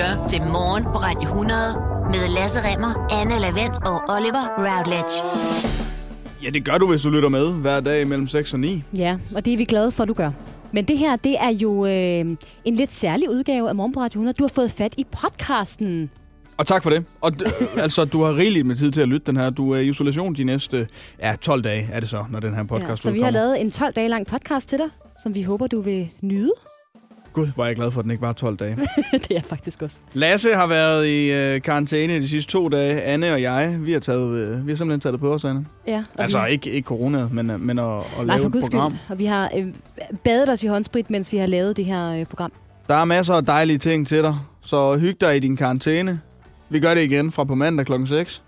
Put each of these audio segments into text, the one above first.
lytter til Morgen på Radio 100 med Lasse Remmer, Anne Lavendt og Oliver Routledge. Ja, det gør du, hvis du lytter med hver dag mellem 6 og 9. Ja, og det er vi glade for, at du gør. Men det her, det er jo øh, en lidt særlig udgave af Morgen på Radio 100. Du har fået fat i podcasten. Og tak for det. Og d- altså, du har rigeligt med tid til at lytte den her. Du er i isolation de næste ja, 12 dage, er det så, når den her podcast Ja, så vi udkommer. har lavet en 12 dage lang podcast til dig, som vi håber, du vil nyde. Gud, er jeg glad for, at den ikke var 12 dage. det er jeg faktisk også. Lasse har været i øh, karantæne de sidste to dage. Anne og jeg, vi har, taget, øh, vi har simpelthen taget det på os, Anne. Ja, Altså vi, ikke, ikke corona, men, øh, men at, at nej, lave for et program. skyld. Og vi har øh, badet os i håndsprit, mens vi har lavet det her øh, program. Der er masser af dejlige ting til dig, så hyg dig i din karantæne. Vi gør det igen fra på mandag klokken 6.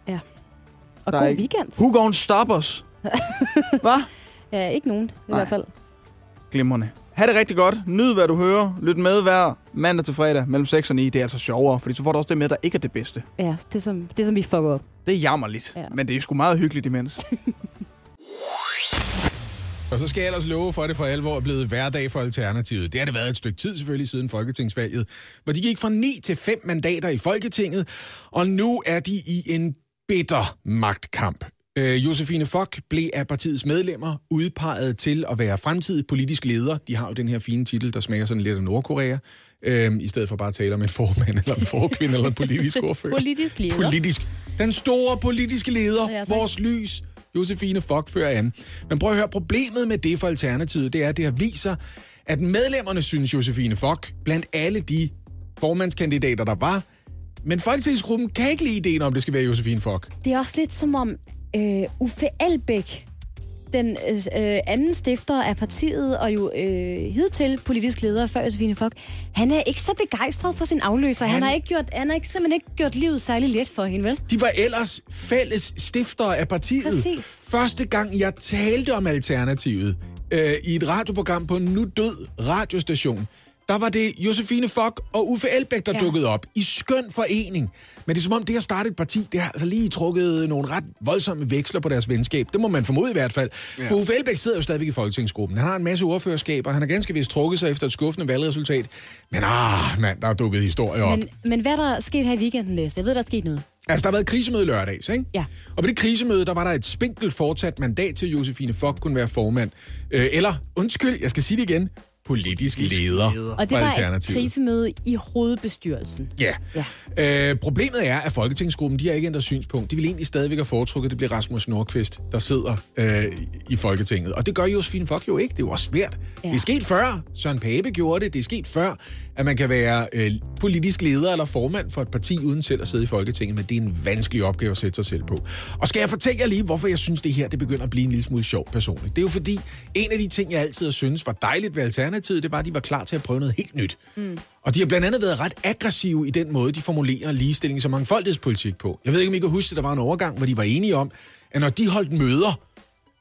Og Der er god ikke- weekend. Who gonna stop us? Hvad? Ja, ikke nogen i Nej. hvert fald. Glimrende. Ha' det rigtig godt. Nyd, hvad du hører. Lyt med hver mandag til fredag mellem 6 og 9. Det er altså sjovere, fordi så får du også det med, der ikke er det bedste. Ja, det som, det som vi fucker op. Det er jammerligt, Ja. ja. men det er sgu meget hyggeligt imens. Og så skal jeg ellers love for, at det for alvor er blevet hverdag for Alternativet. Det har det været et stykke tid selvfølgelig siden Folketingsvalget, hvor de gik fra 9 til 5 mandater i Folketinget, og nu er de i en bitter magtkamp. Øh, Josefine Fock blev af partiets medlemmer udpeget til at være fremtidig politisk leder. De har jo den her fine titel, der smager sådan lidt af Nordkorea, øh, i stedet for bare at tale om en formand, eller en forkvinde, eller en politisk ordfører. Politisk leder. Politisk. Den store politiske leder, Ja, vores lys, Josefine Fock fører an. Men prøv at høre, problemet med det for Alternativet, det er, at det har vist sig, at medlemmerne synes Josefine Fock, blandt alle de formandskandidater, der var, men folketingsgruppen kan ikke lide ideen om, det skal være Josefine Fock. Det er også lidt som om øh, Uffe Elbæk, den øh, anden stifter af partiet, og jo øh, hidtil politisk leder før Josefine Fock, han er ikke så begejstret for sin afløser. Han, Han- har, ikke gjort, han har ikke, simpelthen ikke gjort livet særlig let for hende, vel? De var ellers fælles stiftere af partiet. Præcis. Første gang, jeg talte om Alternativet øh, i et radioprogram på en nu død radiostation, der var det Josefine Fock og Uffe Elbæk, der ja. Dukkede op i skøn forening. Men det er som om, det at starte et parti, det har altså lige trukket nogle ret voldsomme veksler på deres venskab. Det må man formode i hvert fald. Ja. For Uffe Elbæk sidder jo stadigvæk i Folketingsgruppen. Han har en masse ordførerskaber. Han har ganske vist trukket sig efter et skuffende valgresultat. Men ah, mand, der er dukket historier op. Men, men hvad er der sket her i weekenden, Læs? Jeg ved, der er sket noget. Altså, der har været krisemøde lørdags, ikke? Ja. Og på det krisemøde, der var der et spinkelt fortsat mandat til, at Josefine Fock kunne være formand. Øh, eller, undskyld, jeg skal sige det igen, politisk leder Og det var et krisemøde i hovedbestyrelsen. Ja. Ja. Øh, problemet er, at Folketingsgruppen, de har ikke ændret synspunkt. De vil egentlig stadigvæk have foretrukket, at det bliver Rasmus Nordqvist, der sidder øh, i Folketinget. Og det gør Josefine Fock jo ikke. Det er jo også svært. Ja. Det er sket før. Søren Pape gjorde det. Det er sket før, at man kan være øh, politisk leder eller formand for et parti, uden selv at sidde i Folketinget. Men det er en vanskelig opgave at sætte sig selv på. Og skal jeg fortælle jer lige, hvorfor jeg synes, det her det begynder at blive en lille smule sjovt personligt. Det er jo fordi, en af de ting, jeg altid har syntes var dejligt ved Alternativet, det var, at de var klar til at prøve noget helt nyt. Mm. Og de har blandt andet været ret aggressive i den måde, de formulerer ligestilling som mangfoldighedspolitik på. Jeg ved ikke, om I kan huske, at der var en overgang, hvor de var enige om, at når de holdt møder,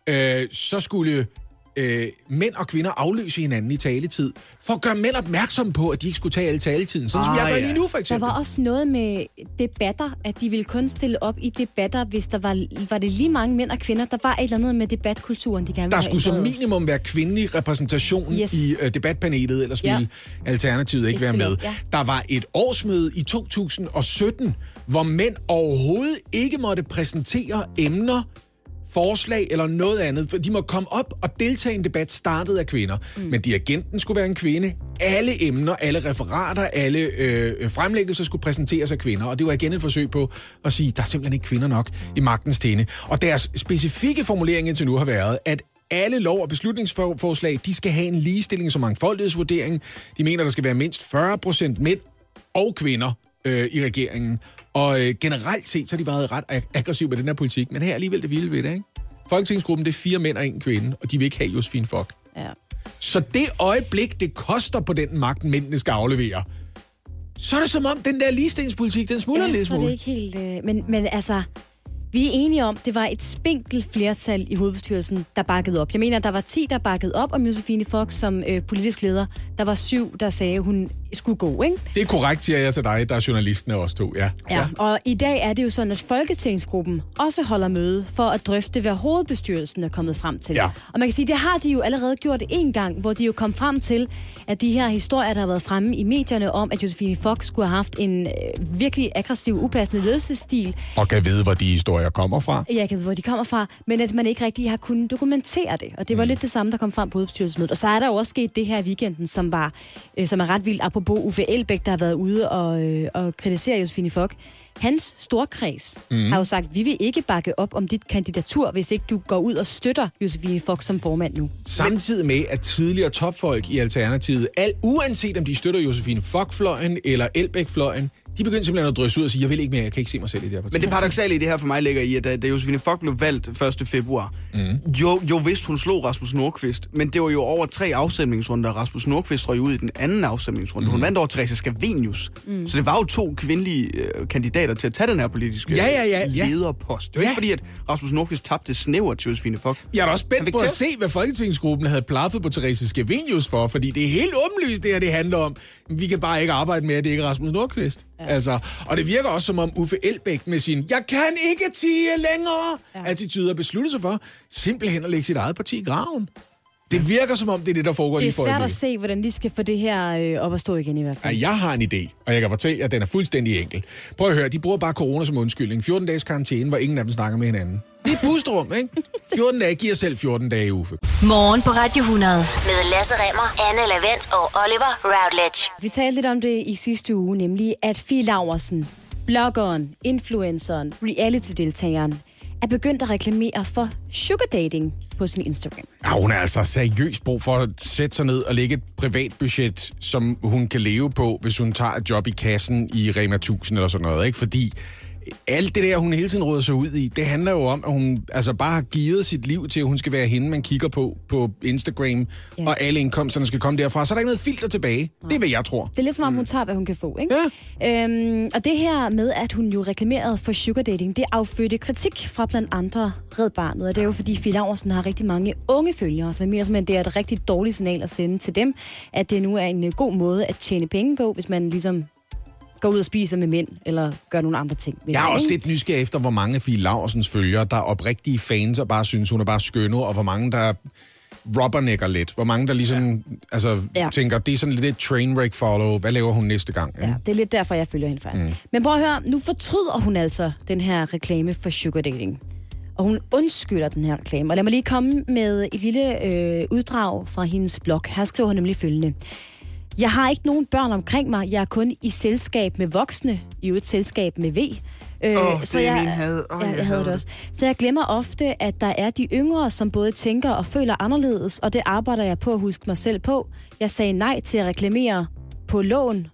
øh, så skulle øh, mænd og kvinder afløse hinanden i taletid, for at gøre mænd opmærksom på, at de ikke skulle tage alle taletiden. Sådan som Ah, jeg gør ja. lige nu, for Der eksempel. var også noget med debatter, at de ville kun stille op i debatter, hvis der var, var det lige mange mænd og kvinder. Der var et eller andet med debatkulturen, de gerne ville Der skulle som minimum være kvindelig repræsentation Yes. i øh, debatpanelet, ellers Ja. ville Alternativet ikke Ikke være med. ja. Der var et årsmøde i 2017, hvor mænd overhovedet ikke måtte præsentere emner, forslag eller noget andet. For de må komme op og deltage i en debat startet af kvinder. Mm. Men dirigenten skulle være en kvinde. Alle emner, alle referater, alle øh, fremlæggelser skulle præsenteres af kvinder. Og det var igen et forsøg på at sige, der er simpelthen ikke kvinder nok i magtens tinde. Og deres specifikke formulering indtil nu har været, at alle lov- og beslutningsforslag, de skal have en ligestilling som mangfoldighedsvurdering. De mener, der skal være mindst 40 procent mænd og kvinder øh, i regeringen. Og øh, generelt set, så har de været ret ag- aggressive med den her politik, men her er alligevel det vilde ved det, ikke? Folketingsgruppen, det er fire mænd og en kvinde, og de vil ikke have Josefine Fock. Ja. Så det øjeblik, det koster på den magt, mændene skal aflevere, så er det som om, den der ligestillingspolitik, den smuldrer Ja, lidt tror, det er smule. ikke helt... Øh, men, men altså, vi er enige om, det var et spinkelt flertal i hovedbestyrelsen, der bakkede op. Jeg mener, der var 10, der bakkede op om Josefine Fox som øh, politisk leder. Der var syv, der sagde, hun skulle gå, ikke? Det er korrekt, siger jeg til dig, der er journalisten af os to, ja. Ja. Og i dag er det jo sådan, at Folketingsgruppen også holder møde for at drøfte, hvad hovedbestyrelsen er kommet frem til. Ja. Og man kan sige, det har de jo allerede gjort en gang, hvor de jo kom frem til, at de her historier, der har været fremme i medierne om, at Josefine Fox skulle have haft en øh, virkelig aggressiv, upassende ledelsesstil, Og kan vide, hvor de historier kommer fra. jeg kan vide, hvor de kommer fra, men at man ikke rigtig har kunnet dokumentere det. Og det var mm. lidt det samme, der kom frem på hovedbestyrelsesmødet. Og så er der jo også sket det her i weekenden, som, var, øh, som er ret vildt, apropos Uffe Elbæk, der har været ude og, øh, og kritisere Josefine Fock. Hans storkreds mm. har jo sagt, vi vil ikke bakke op om dit kandidatur, hvis ikke du går ud og støtter Josefine Fock som formand nu. Samtidig med, at tidligere topfolk i Alternativet, al, uanset om de støtter Josefine Fock-fløjen eller Elbæk-fløjen, de begyndte simpelthen at drysse ud og sige, jeg vil ikke mere, jeg kan ikke se mig selv i det her parti. Men det paradoxale i det her for mig ligger i, at da, da Josefine Fock blev valgt 1. februar, mm. jo, jo vidst hun slog Rasmus Nordqvist, men det var jo over tre afstemningsrunder, Rasmus Nordqvist røg ud i den anden afstemningsrunde. Mm. Hun vandt over Teresa Scavenius. Mm. Så det var jo to kvindelige øh, kandidater til at tage den her politiske Ja, ja, ja, ja. lederpost. Det var Ja. ikke fordi, at Rasmus Nordqvist tabte snævert til Josefine Fock. Jeg er da også spændt på at se, hvad Folketingsgruppen havde plaffet på Therese Scavenius for, fordi det er helt åbenlyst, det her det handler om. Vi kan bare ikke arbejde med, at det ikke er Rasmus Nordqvist. Ja. Altså, og det virker også som om Uffe Elbæk med sin, jeg kan ikke tige længere, ja. attitude har besluttet sig for simpelthen at lægge sit eget parti i graven. Det virker som om, det er det, der foregår Det er lige for svært at se, hvordan de skal få det her øh, op at stå igen i hvert fald. Ja, jeg har en idé, og jeg kan fortælle, at den er fuldstændig enkel. Prøv at høre, de bruger bare corona som undskyldning. 14 dages karantæne, hvor ingen af dem snakker med hinanden. Det er pusterum, ikke? 14 dage giver selv 14 dage, Uffe. Morgen på Radio 100. Med Lasse Remmer, Anne Lavendt og Oliver Routledge. Vi talte lidt om det i sidste uge, nemlig at Fie Laversen, bloggeren, influenceren, reality-deltageren, er begyndt at reklamere for sugar dating på sin Instagram. Ja, hun er altså seriøst brug for at sætte sig ned og lægge et privat budget, som hun kan leve på, hvis hun tager et job i kassen i Rema 1000 eller sådan noget, ikke? Fordi alt det der, hun hele tiden råder sig ud i, det handler jo om, at hun altså bare har givet sit liv til, at hun skal være hende, man kigger på på Instagram, Ja. ja. og alle indkomsterne skal komme derfra. Så er der ikke noget filter tilbage. Det er, hvad jeg tror. Det er lidt som om, hun tager, hvad hun kan få, ikke? Ja. Øhm, og det her med, at hun jo reklamerede for sugar dating, det affødte kritik fra blandt andre Red Barnet. Og det er jo fordi, Fie Laursen har rigtig mange unge følgere, så jeg mener simpelthen, det er et rigtig dårligt signal at sende til dem, at det nu er en øh, god måde at tjene penge på, hvis man ligesom går ud og spiser med mænd, eller gør nogle andre ting. med Jeg er det, også ikke? lidt nysgerrig efter, hvor mange af Fie Laursens følgere, der er oprigtige fans og bare synes, hun er bare skønne, og hvor mange, der rubbernækker lidt. Hvor mange, der ligesom ja. altså, Ja. ja. tænker, det er sådan lidt et trainwreck follow. Hvad laver hun næste gang? Ja, det er lidt derfor, jeg følger hende faktisk. Mm. Men prøv at høre, nu fortryder hun altså den her reklame for sugar dating. Og hun undskylder den her reklame. Og lad mig lige komme med et lille øh, uddrag fra hendes blog. Her skriver hun nemlig følgende. Jeg har ikke nogen børn omkring mig. Jeg er kun i selskab med voksne. I jo et selskab med V. Øh, Åh, det er jeg, min had. Ja, jeg jeg havde det også. Så jeg glemmer ofte, at der er de yngre, som både tænker og føler anderledes, og det arbejder jeg på at huske mig selv på. Jeg sagde nej til at reklamere på lån,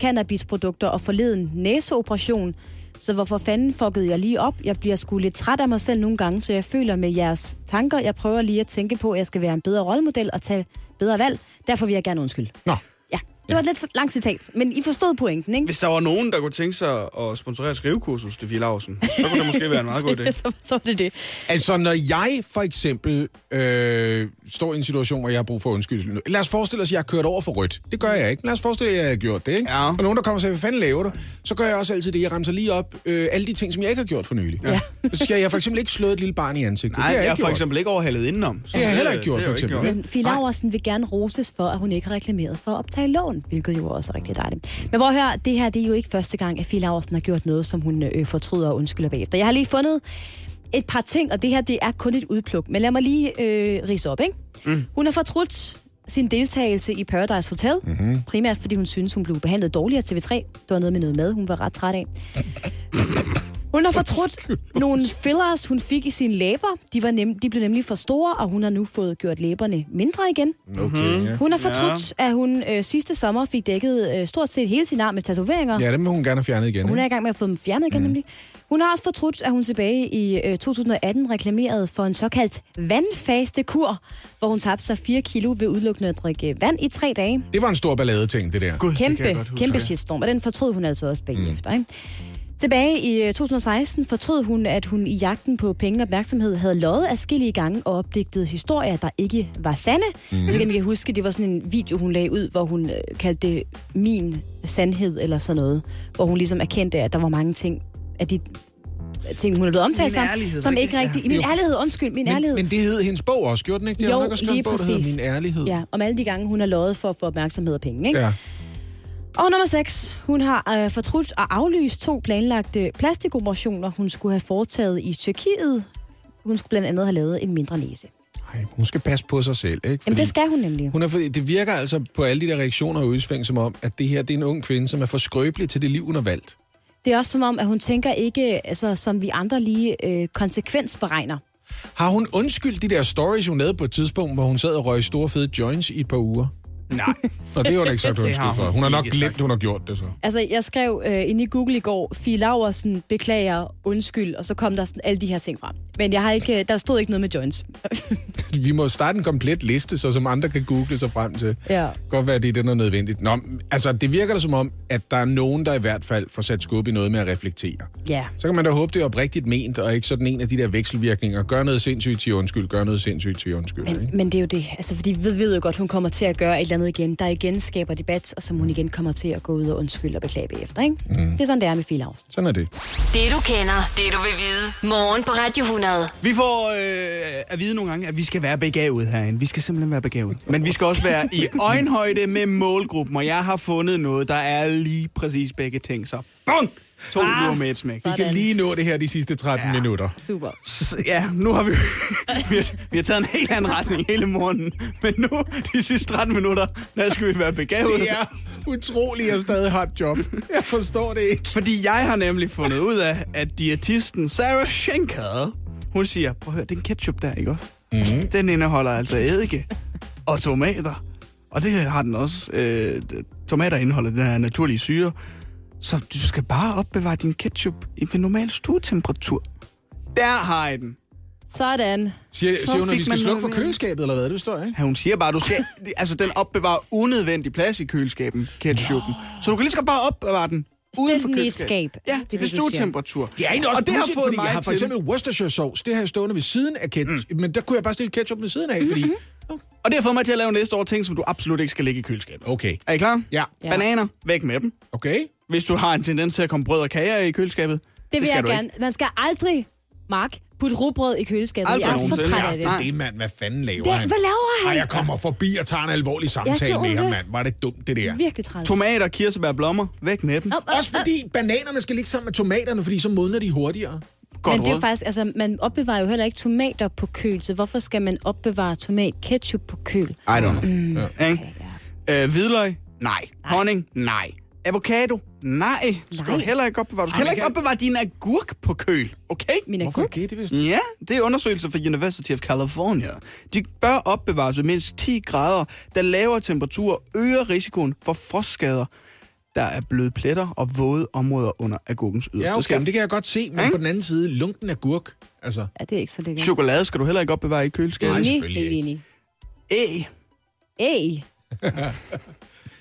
cannabisprodukter og forleden næseoperation. Så hvorfor fanden fuckede jeg lige op? Jeg bliver sgu lidt træt af mig selv nogle gange, så jeg føler med jeres tanker. Jeg prøver lige at tænke på, at jeg skal være en bedre rollemodel og tage bedre valg. Derfor vil jeg gerne undskylde. Nå, det var et lidt langt citat, men I forstod pointen, ikke? Hvis der var nogen, der kunne tænke sig at sponsorere et skrivekursus til Fie Lausen, så kunne det måske være en meget god idé. så, så var det det. altså når jeg for eksempel øh, står i en situation, hvor jeg har brug for undskyldning. Lad os forestille os, at jeg har kørt over for rødt. Det gør jeg ikke. Lad os forestille os, at jeg har gjort det. Ikke? Ja. Og nogen, der kommer og siger, hvad fanden laver du? Så gør jeg også altid det. Jeg remser lige op øh, alle de ting, som jeg ikke har gjort for nylig. Ja. Så skal jeg for eksempel ikke slået et lille barn i ansigtet. Nej, det har jeg jeg er ikke for eksempel ikke overhalet indenom. Så Det har jeg heller ikke gjort, det for har eksempel. Men Fie Laursen vil gerne roses for, at hun ikke har reklameret for at optage lån, hvilket jo også er rigtig dejligt. Men hvor hør, det her det er jo ikke første gang, at Fie Laursen har gjort noget, som hun øh, fortryder og undskylder bagefter. Jeg har lige fundet et par ting, og det her det er kun et udpluk. Men lad mig lige øh, rise op, ikke? Mm. Hun har fortrudt sin deltagelse i Paradise Hotel, mm-hmm. primært fordi hun synes, hun blev behandlet dårligt af TV3. Det var noget med noget mad, hun var ret træt af. Hun har fortrudt nogle fillers, hun fik i sine læber. De, var nem, de blev nemlig for store, og hun har nu fået gjort læberne mindre igen. Okay, ja. Hun har fortrudt, ja. at hun øh, sidste sommer fik dækket øh, stort set hele sin arm med tatoveringer. ja, dem vil hun gerne have fjernet igen. Hun er ikke? i gang med at få dem fjernet igen, mm. nemlig. Hun har også fortrudt, at hun tilbage i øh, 2018 reklamerede for en såkaldt vandfaste kur, hvor hun tabte sig 4 kilo ved udelukkende at drikke vand i tre dage. Det var en stor ballade ting, det der. Det jeg Kæmpe, huske. kæmpe shitstorm, og den fortrød hun altså også bagefter. Mm. Ikke? Tilbage i øh, 2016 fortrød hun, at hun i jagten på penge og opmærksomhed havde løjet afskillige gange og opdigtet historier, der ikke var sande. Mm. Jeg kan huske, det var sådan en video, hun lagde ud, hvor hun øh, kaldte det min sandhed eller sådan noget. Hvor hun ligesom erkendte, at der var mange ting, af de ting, hun er blevet omtalt som, som ikke? ikke rigtig... Ja. Min Jo. ærlighed, undskyld, min Men, ærlighed. men det hed hendes bog også, gjorde den ikke? Det Jo, nok også skrevet en lige bog, der hedder præcis. Min Ærlighed. Ja, om alle de gange, hun har løjet for at få opmærksomhed og penge. Ikke? ja. Og nummer 6. Hun har øh, fortrudt og aflyst to planlagte plastikoperationer, hun skulle have foretaget i Tyrkiet. Hun skulle blandt andet have lavet en mindre næse. Ej, hun skal passe på sig selv, ikke? Jamen, det skal hun nemlig. Hun er, for- det virker altså på alle de der reaktioner og udsving som om, at det her det er en ung kvinde, som er for skrøbelig til det liv, hun har valgt. Det er også som om, at hun tænker ikke, altså, som vi andre lige øh, konsekvensberegner. Har hun undskyldt de der stories, hun lavede på et tidspunkt, hvor hun sad og røg store fede joints i et par uger? Nej. Nå, det har hun ikke sagt undskyld for. hun har nok glemt, hun har gjort det så. Altså, jeg skrev øh, inde i Google i går, Fie Laversen beklager, undskyld, og så kom der sådan alle de her ting frem. Men jeg har ikke, der stod ikke noget med joints. Vi må starte en komplet liste, så som andre kan google sig frem til. Ja. Godt være, det er det, der er nødvendigt. Nå, altså, det virker da som om, at der er nogen, der i hvert fald får sat skub i noget med at reflektere. Ja. Så kan man da håbe, det er oprigtigt ment, og ikke sådan en af de der vekselvirkninger. Gør noget sindssygt til undskyld, gør noget sindssygt til undskyld. Men, Ikke? men det er jo det, altså fordi vi ved jo godt, hun kommer til at gøre et andet igen, der igen skaber debat, og som hun igen kommer til at gå ud og undskylde og beklage bagefter, ikke? Mm. Det er sådan, det er med Fie Laversen. Sådan er det. Det du kender, det du vil vide. Morgen på Radio 100. Vi får øh, at vide nogle gange, at vi skal være begavet herinde. Vi skal simpelthen være begavet. Men vi skal også være i øjenhøjde med målgruppen, og jeg har fundet noget, der er lige præcis begge ting. Så bum! To Ah, fluer med et smæk. Vi Sådan. kan lige nå det her de sidste 13 Ja. minutter. Super. Så, Ja, nu har vi, vi, har, vi har taget en helt anden retning hele morgenen. Men nu, de sidste 13 minutter, der skal vi være begavet. Det er utroligt, at jeg stadig har et job. Jeg forstår det ikke. Fordi jeg har nemlig fundet ud af, at diætisten Sarah Schenker, hun siger, prøv at høre, den ketchup der, ikke også? Mm-hmm. Den indeholder altså eddike og tomater. Og det har den også. Øh, tomater indeholder den her naturlige syre. Så du skal bare opbevare din ketchup i ved normal stuetemperatur. Der har I den. Sådan. Siger, Så siger hun, at vi skal slukke for køleskabet, eller hvad? Det jeg ikke. Ja, hun siger bare, du skal... altså, den opbevarer unødvendig plads i køleskabet, ketchupen. Så du kan lige så godt bare opbevare den uden for den i et køleskabet. skab. Ja, Det er ved stuetemperatur. Det er egentlig også og det har pudsigt, fået fordi mig jeg har for til- eksempel Worcestershire sauce, det har jeg stående ved siden af ketchup, mm. men der kunne jeg bare stille ketchup ved siden af, fordi... Mm-hmm. Og det har fået mig til at lave en liste over ting, som du absolut ikke skal ligge i køleskabet. Okay, Er I klar? ja, Ja. Bananer, væk med dem. okay. Hvis du har en tendens til at komme brød og kager i køleskabet. Det vil skal jeg du gerne. Man skal aldrig, Mark, putte rugbrød i køleskabet. Aldrig jeg er så træt af det. Nej. Det er mand, hvad fanden laver Det, han? hvad laver Ej, han? jeg kommer forbi og tager en alvorlig samtale med ham, det. mand. Var det dumt, det der? Virkelig træt. Tomater, kirsebær, blommer, væk med dem. Nå, Også fordi bananerne skal ligge sammen med tomaterne, fordi så modner de hurtigere. Godt Men det er råd. faktisk, altså, man opbevarer jo heller ikke tomater på køl, så hvorfor skal man opbevare tomat ketchup på køl? I don't know. Mm. Ja. Ikke? Øh, hvidløg? Nej. Honning? Nej. Avocado? Nej. Du skal Nej. heller ikke opbevare. Du skal Ej, heller ikke kan- opbevare din agurk på køl. Okay? Min Hvorfor agurk? ikke det. Ja, det er undersøgelser fra University of California. De bør opbevares ved mindst 10 grader, da lavere temperatur øger risikoen for frostskader. Der er bløde pletter og våde områder under agurkens yderste Ja, okay, skal. men det kan jeg godt se, men Ikke? på den anden side, lunken af gurk. Altså, Ja, det er ikke så lækkert. Chokolade skal du heller ikke opbevare i køleskabet. Nej, selvfølgelig ikke. Æg. Æg.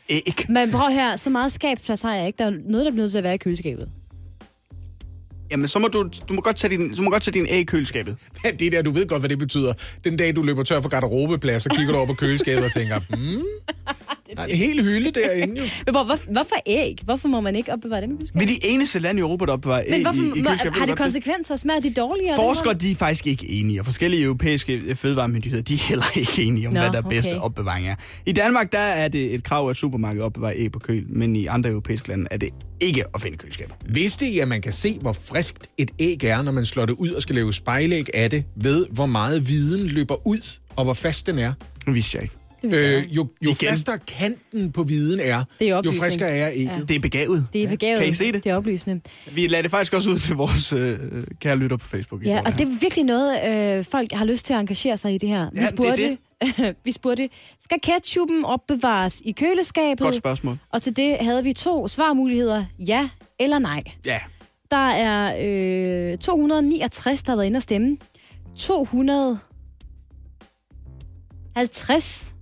Æg. Men prøv her, så meget skabsplads har jeg ikke. Der er noget, der bliver nødt til at være i køleskabet. Jamen, så må du, du må godt tage din, du må godt tage din æg i køleskabet. det der, du ved godt, hvad det betyder. Den dag, du løber tør for garderobeplads, så kigger du over på køleskabet og tænker, hmm, der er en hel hylde derinde jo. Men hvor, hvor, hvorfor æg? Hvorfor må man ikke opbevare dem i Vi køleskabet? er de eneste lande i Europa, der opbevarer æg Men i, hvorfor, i må, køleskabet. Har det konsekvenser? Smager de dårligere? Forskere de er faktisk ikke enige, og forskellige europæiske fødevaremyndigheder de er heller ikke enige om, Nå, hvad der er bedste okay. opbevaring er. I Danmark der er det et krav, at supermarkedet opbevarer æg på køl, men i andre europæiske lande er det ikke at finde i køleskabet. Vidste I, at man kan se, hvor friskt et æg er, når man slår det ud og skal lave spejlæg af det, ved hvor meget viden løber ud, og hvor fast den er? Det vidste jeg ikke. Det Øh, jo jo Igen. fastere kanten på viden er, Det er jo friskere er ægget. Ja. Det er begavet. det er begavet. Kan I se det? Det er oplysende. Vi lader det faktisk også ud til vores øh, kære lytter på Facebook. Ja, og det er virkelig noget, øh, folk har lyst til at engagere sig i det her. Vi Ja, det er spurgte, vi spurgte, skal ketchupen opbevares i køleskabet? Godt spørgsmål. Og til det havde vi to svarmuligheder, ja eller nej. Ja, Der er øh, 269, der har været inde og stemme. 250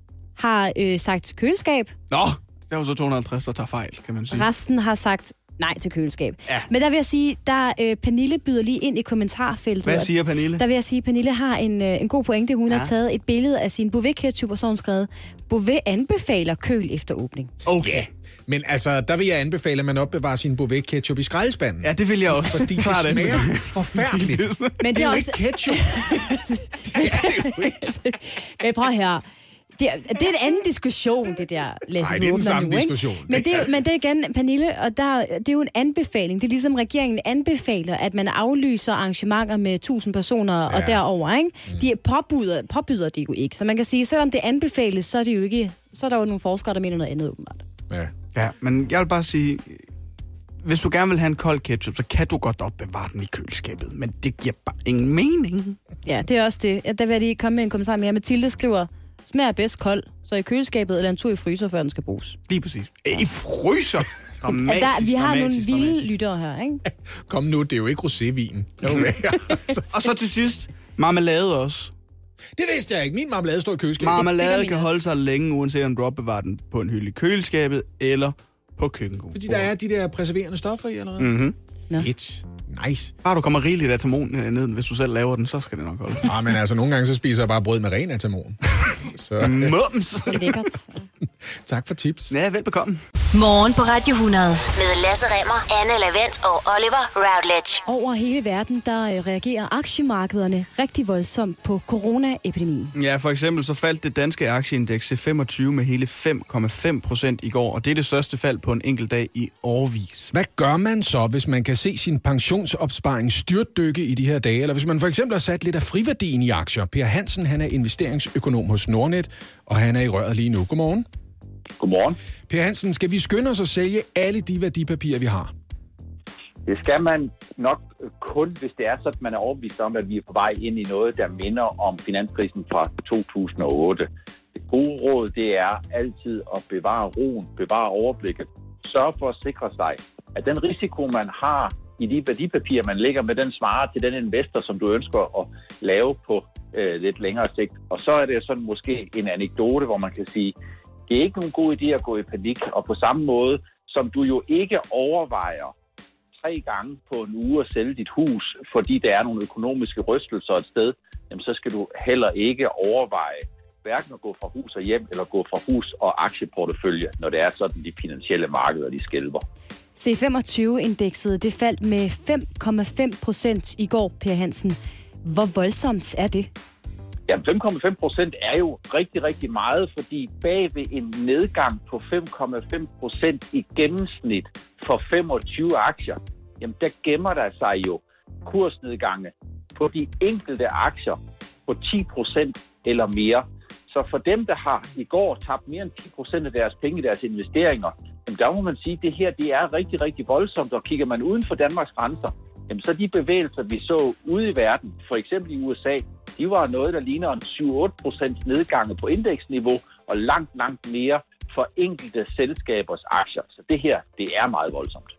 har øh, sagt køleskab. Nå, der er jo så 250, der tager fejl, kan man sige. Resten har sagt nej til køleskab. Ja. Men der vil jeg sige, der øh, Pernille byder lige ind i kommentarfeltet. Hvad siger Pernille? Der vil jeg sige, at Pernille har en, øh, en god pointe. Hun ja. Har taget et billede af sin Bouvet ketchup, og så har hun skrevet, Bouvet anbefaler køl efter åbning. Okay. Men altså, der vil jeg anbefale, at man opbevarer sin Bouvet ketchup i skraldespanden. Ja, det vil jeg også. Fordi det smager forfærdeligt. Men det det er er jo også... ikke ketchup. det er det jo ikke. Men prøv her. Det er, det er en anden diskussion, det der, Lasse, Nej, du det er den samme nu, ikke? diskussion. Men det, er, men det er igen, Pernille, og der, det er jo en anbefaling. Det er ligesom regeringen anbefaler, at man aflyser arrangementer med 1000 personer ja. og derover, ikke? De påbyder, påbyder det jo ikke. Så man kan sige, selvom det anbefales, så er det jo ikke... Så er der jo nogle forskere, der mener noget andet, åbenbart. Ja. Ja, men jeg vil bare sige, hvis du gerne vil have en kold ketchup, så kan du godt opbevare den i køleskabet. Men det giver bare ingen mening. Ja, det er også det. Der vil jeg lige komme med en kommentar mere. Mathilde skriver, smager bedst kold, så i køleskabet eller en tur i fryser, før den skal bruges. Lige præcis. I fryser! Ja, Dramatisk, der, vi har nogle dramatisk, vilde dramatisk. lyttere her, ikke? Kom nu, det er jo ikke rosévin. Og så til sidst, marmelade også. det vidste jeg ikke. Min marmelade står i køleskabet. Marmelade kan holde sig længe, uanset om du opbevarer den på en hylde i køleskabet eller på køkkenbordet. Fordi der er de der præserverende stoffer i, eller hvad? Mm-hmm. Fedt. Nice. Bare du kommer rigeligt atamon øh, ned, hvis du selv laver den, så skal det nok holde. Ah, men altså, nogle gange så spiser jeg bare brød med ren atamon. så Mums! Det er lækkert. tak for tips. Ja, velbekomme. Morgen på Radio 100. Med Lasse Remmer, Anne Lavendt og Oliver Routledge. Over hele verden, der øh, reagerer aktiemarkederne rigtig voldsomt på coronaepidemien. Ja, for eksempel så faldt det danske aktieindeks C25 med hele 5,5 procent i går, og det er det største fald på en enkelt dag i årvis. Hvad gør man så, hvis man kan se sin pensionsopsparing styrtdykke i de her dage? Eller hvis man for eksempel har sat lidt af friværdien i aktier? Per Hansen, han er investeringsøkonom hos Nordnet, og han er i røret lige nu. Godmorgen. Godmorgen. Per Hansen, skal vi skynde os at sælge alle de værdipapirer, vi har? Det skal man nok kun, hvis det er sådan, at man er overbevist om, at vi er på vej ind i noget, der minder om finanskrisen fra 2008. Det gode råd, det er altid at bevare roen, bevare overblikket. Sørg for at sikre sig, at den risiko, man har i de værdipapirer, man lægger med, den svarer til den investor, som du ønsker at lave på øh, lidt længere sigt. Og så er det sådan måske en anekdote, hvor man kan sige, det er ikke nogen god idé at gå i panik, og på samme måde, som du jo ikke overvejer tre gange på en uge at sælge dit hus, fordi der er nogle økonomiske rystelser et sted, jamen så skal du heller ikke overveje hverken at gå fra hus og hjem, eller gå fra hus og aktieportefølje, når det er sådan, de finansielle markeder, de skælver. C25-indekset, det faldt med 5,5 procent i går, Per Hansen. Hvor voldsomt er det? Ja, 5,5 procent er jo rigtig, rigtig meget, fordi bag ved en nedgang på 5,5 procent i gennemsnit for 25 aktier, jamen der gemmer der sig jo kursnedgange på de enkelte aktier på 10 procent eller mere. Så for dem, der har i går tabt mere end 10 procent af deres penge i deres investeringer, jamen der må man sige, at det her det er rigtig, rigtig voldsomt. Og kigger man uden for Danmarks grænser, jamen så de bevægelser, vi så ude i verden, for eksempel i USA, de var noget, der ligner en 7-8 procent nedgange på indeksniveau, og langt, langt mere for enkelte selskabers aktier. Så det her, det er meget voldsomt.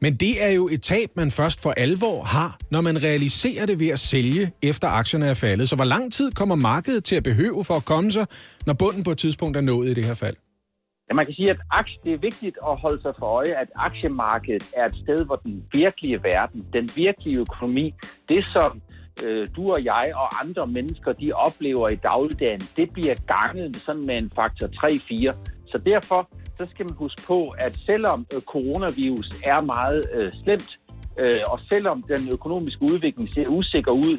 Men det er jo et tab, man først for alvor har, når man realiserer det ved at sælge, efter aktierne er faldet. Så hvor lang tid kommer markedet til at behøve for at komme sig, når bunden på et tidspunkt er nået i det her fald? Man kan sige, at aktie, det er vigtigt at holde sig for øje, at aktiemarkedet er et sted, hvor den virkelige verden, den virkelige økonomi, det som øh, du og jeg og andre mennesker, de oplever i dagligdagen, det bliver ganget sådan med en faktor 3-4. Så derfor så skal man huske på, at selvom øh, coronavirus er meget øh, slemt, øh, og selvom den økonomiske udvikling ser usikker ud,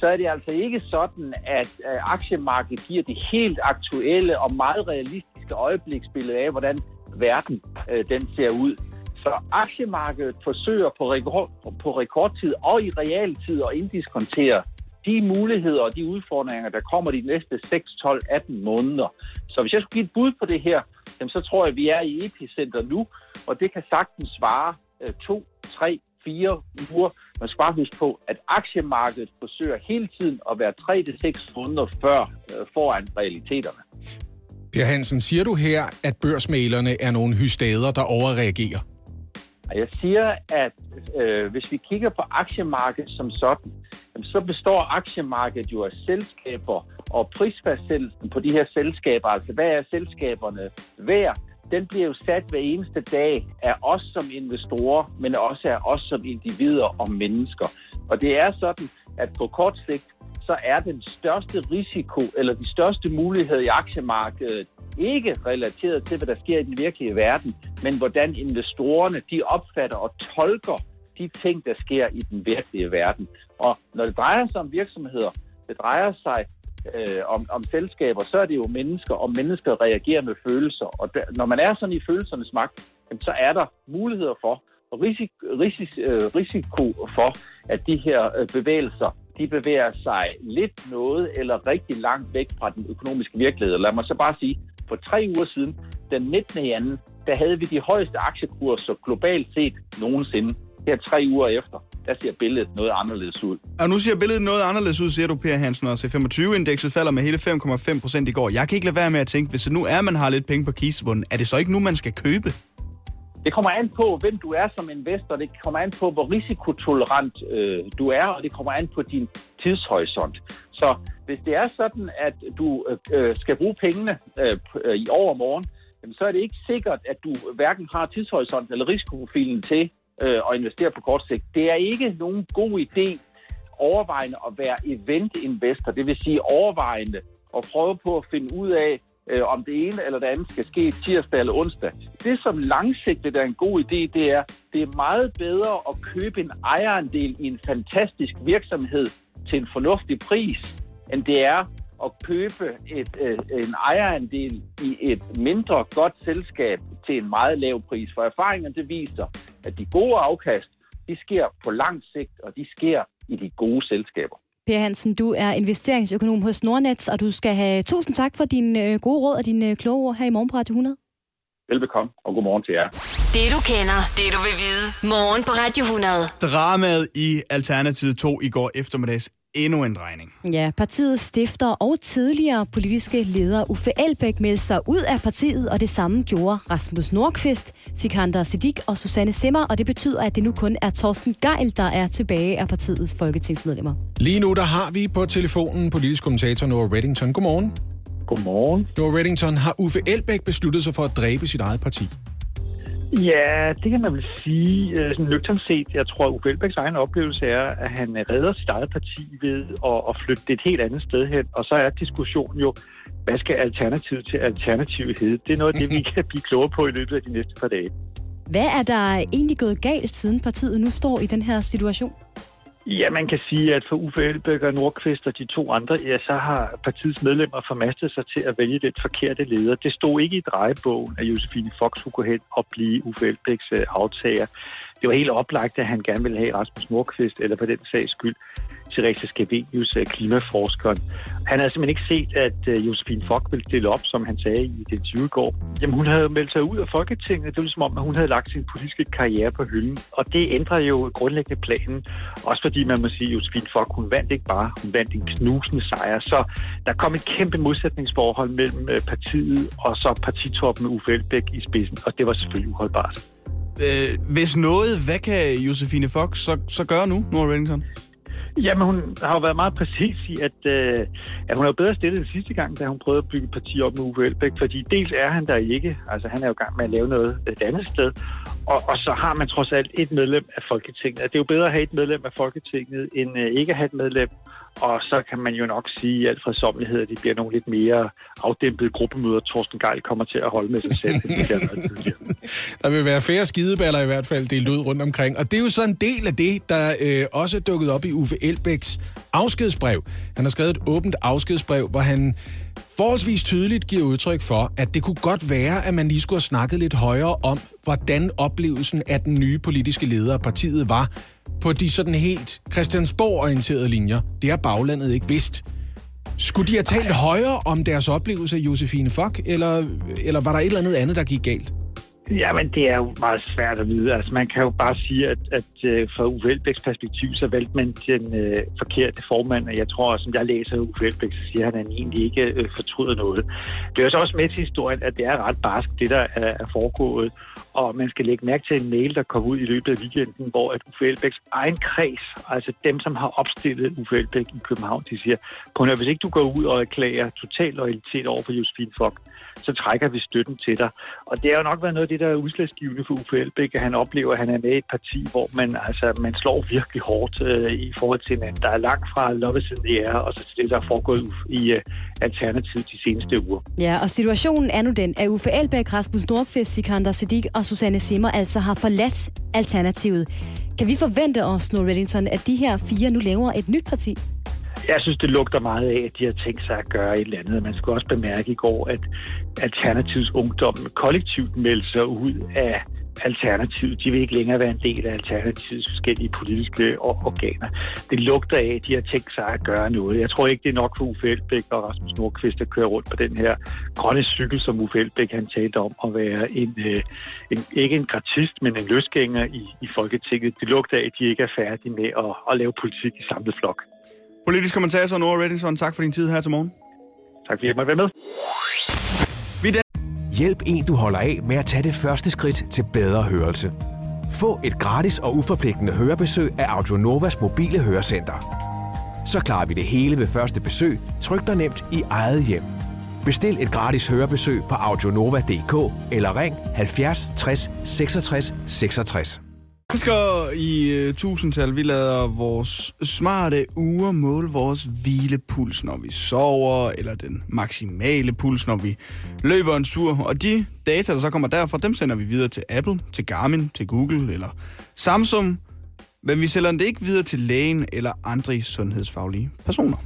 så er det altså ikke sådan, at øh, aktiemarkedet giver det helt aktuelle og meget realistiske øjebliksbillede af, hvordan verden øh, den ser ud. Så aktiemarkedet forsøger på, rekord, på rekordtid og i realtid at inddiskontere de muligheder og de udfordringer, der kommer de næste 6, 12, 18 måneder. Så hvis jeg skulle give et bud på det her, jamen, så tror jeg, at vi er i epicenter nu, og det kan sagtens svare øh, to, tre, fire uger. Man skal bare huske på, at aktiemarkedet forsøger hele tiden at være 3-6 måneder før øh, foran realiteterne. Per Hansen, siger du her, at børsmalerne er nogle hystader, der overreagerer? Jeg siger, at øh, hvis vi kigger på aktiemarkedet som sådan, så består aktiemarkedet jo af selskaber og prisfastsættelsen på de her selskaber. Altså, hvad er selskaberne værd? den bliver jo sat hver eneste dag af os som investorer, men også af os som individer og mennesker. Og det er sådan, at på kort sigt, så er den største risiko eller de største muligheder i aktiemarkedet ikke relateret til, hvad der sker i den virkelige verden, men hvordan investorerne de opfatter og tolker de ting, der sker i den virkelige verden. Og når det drejer sig om virksomheder, det drejer sig øh, om, om selskaber, så er det jo mennesker, og mennesker reagerer med følelser. Og der, når man er sådan i følelsernes magt, jamen, så er der muligheder for, og risiko, risiko, øh, risiko for, at de her øh, bevægelser, de bevæger sig lidt noget eller rigtig langt væk fra den økonomiske virkelighed. Lad mig så bare sige, for tre uger siden, den 19. januar, der havde vi de højeste aktiekurser globalt set nogensinde. Her tre uger efter, der ser billedet noget anderledes ud. Og nu ser billedet noget anderledes ud, siger du, Per Hansen, og C25-indekset falder med hele 5,5 procent i går. Jeg kan ikke lade være med at tænke, hvis det nu er, man har lidt penge på kisebunden, er det så ikke nu, man skal købe? Det kommer an på, hvem du er som investor. Det kommer an på, hvor risikotolerant øh, du er, og det kommer an på din tidshorisont. Så hvis det er sådan, at du øh, skal bruge pengene øh, øh i overmorgen, så er det ikke sikkert, at du hverken har tidshorisont eller risikoprofilen til øh, at investere på kort sigt. Det er ikke nogen god idé overvejende at være event-investor, det vil sige overvejende at prøve på at finde ud af, øh, om det ene eller det andet skal ske tirsdag eller onsdag. Det, som langsigtet er en god idé, det er, det er meget bedre at købe en ejerandel i en fantastisk virksomhed til en fornuftig pris, end det er at købe et, øh, en ejerandel i et mindre godt selskab til en meget lav pris. For erfaringen det viser, at de gode afkast, de sker på lang sigt, og de sker i de gode selskaber. Per Hansen, du er investeringsøkonom hos Nordnet, og du skal have tusind tak for din øh, gode råd og dine øh, kloge ord her i morgen på Radio 100. Velbekomme, og god morgen til jer. Det du kender, det du vil vide. Morgen på Radio 100. Dramaet i Alternativet 2 i går eftermiddags endnu en drejning. Ja, partiets stifter og tidligere politiske leder Uffe Elbæk meldte sig ud af partiet, og det samme gjorde Rasmus Nordqvist, Sikander Siddiq og Susanne Simmer, og det betyder, at det nu kun er Torsten Geil, der er tilbage af partiets folketingsmedlemmer. Lige nu der har vi på telefonen politisk kommentator Noah Reddington. Godmorgen. Godmorgen. Noah Reddington, har Uffe Elbæk besluttet sig for at dræbe sit eget parti? Ja, det kan man vel sige. øh, Sådan nøgternt set, jeg tror, at Uffe Elbæks egen oplevelse er, at han redder sit eget parti ved at, at flytte det et helt andet sted hen. Og så er diskussionen jo, hvad skal alternativet til alternativet hedde? Det er noget af det, vi kan blive klogere på i løbet af de næste par dage. Hvad er der egentlig gået galt, siden partiet nu står i den her situation? Ja, man kan sige, at for Uffe Elbæk og Nordqvist og de to andre, ja, så har partiets medlemmer formastet sig til at vælge den forkerte leder. Det stod ikke i drejebogen, at Josefine Fox skulle gå hen og blive Uffe Elbæks øh, aftager. Det var helt oplagt, at han gerne ville have Rasmus Nordqvist, eller på den sags skyld, Therese Skavenius, øh, klimaforskeren. Han havde simpelthen ikke set, at øh, Josefine Fock ville stille op, som han sagde i den 20 går. Jamen, hun havde meldt sig ud af Folketinget. Det var som om, at hun havde lagt sin politiske karriere på hylden. Og det ændrer jo grundlæggende planen. Også fordi man må sige, at Josefine Fock, hun vandt ikke bare, hun vandt en knusende sejr. Så der kom et kæmpe modsætningsforhold mellem øh, partiet og så partitoppen Uffe Elbæk i spidsen. Og det var selvfølgelig uholdbart. Øh, hvis noget, hvad kan Josefine Fox så, så gøre nu, Nora Reddington? Jamen, hun har jo været meget præcis i, at, øh, at hun er jo bedre stillet end sidste gang, da hun prøvede at bygge et parti op med Uffe Elbæk, fordi dels er han der ikke, altså han er jo i gang med at lave noget et andet sted, og, og så har man trods alt et medlem af Folketinget. Det er jo bedre at have et medlem af Folketinget, end øh, ikke at have et medlem, og så kan man jo nok sige i alt fredsommelighed, at det bliver nogle lidt mere afdæmpede gruppemøder, Torsten Geil kommer til at holde med sig selv. Der vil være færre skideballer i hvert fald delt ud rundt omkring. Og det er jo så en del af det, der øh, også er dukket op i Uffe Elbæks afskedsbrev. Han har skrevet et åbent afskedsbrev, hvor han forholdsvis tydeligt giver udtryk for, at det kunne godt være, at man lige skulle have snakket lidt højere om, hvordan oplevelsen af den nye politiske leder af partiet var på de sådan helt Christiansborg-orienterede linjer. Det har baglandet ikke vidst. Skulle de have talt højere om deres oplevelse af Josefine Fock, eller, eller var der et eller andet andet, der gik galt? Ja, men det er jo meget svært at vide. Altså, man kan jo bare sige, at, at uh, fra Uffe Elbæks perspektiv, så valgte man den uh, forkerte formand, og jeg tror, som jeg læser Uffe Elbæk, så siger han, at han egentlig ikke uh, fortryder noget. Det er jo så også med til historien, at det er ret barsk, det der er, er foregået, og man skal lægge mærke til en mail, der kom ud i løbet af weekenden, hvor at Uffe Elbæks egen kreds, altså dem, som har opstillet Uffe Elbæk i København, de siger, på hvis ikke du går ud og erklærer total loyalitet over for Josefine Fock, så trækker vi støtten til dig. Og det har jo nok været noget af det, der er udslagsgivende for Uffe Elbæk, at han oplever, at han er med i et parti, hvor man, altså, man slår virkelig hårdt øh, i forhold til hinanden. Der er langt fra Love is in the air, og så til det, der er foregået i øh, Alternativet de seneste uger. Ja, og situationen er nu den, at Uffe Elbæk, Rasmus Nordqvist, Sikander Siddiq og Susanne Simmer altså har forladt Alternativet. Kan vi forvente os, Snow Reddington, at de her fire nu laver et nyt parti? Jeg synes, det lugter meget af, at de har tænkt sig at gøre et eller andet. Man skulle også bemærke i går, at Alternativs ungdom kollektivt meldte sig ud af Alternativet. De vil ikke længere være en del af Alternativets forskellige politiske organer. Det lugter af, at de har tænkt sig at gøre noget. Jeg tror ikke, det er nok for Uffe Elbæk og Rasmus Nordqvist at køre rundt på den her grønne cykel, som Uffe Elbæk han talte om at være en, øh, en ikke en gratist, men en løsgænger i, i Folketinget. Det lugter af, at de ikke er færdige med at, at lave politik i samlet flok. Politisk kommentator Nora Reddington, tak for din tid her til morgen. Tak fordi jeg måtte være med. Hjælp en, du holder af med at tage det første skridt til bedre hørelse. Få et gratis og uforpligtende hørebesøg af Audionovas mobile hørecenter. Så klarer vi det hele ved første besøg, tryk dig nemt i eget hjem. Bestil et gratis hørebesøg på audionova.dk eller ring 70 60 66 66. Mennesker i uh, tusindtal, vi lader vores smarte uger måle vores hvilepuls, når vi sover, eller den maksimale puls, når vi løber en tur. Og de data, der så kommer derfra, dem sender vi videre til Apple, til Garmin, til Google eller Samsung. Men vi sender det ikke videre til lægen eller andre sundhedsfaglige personer.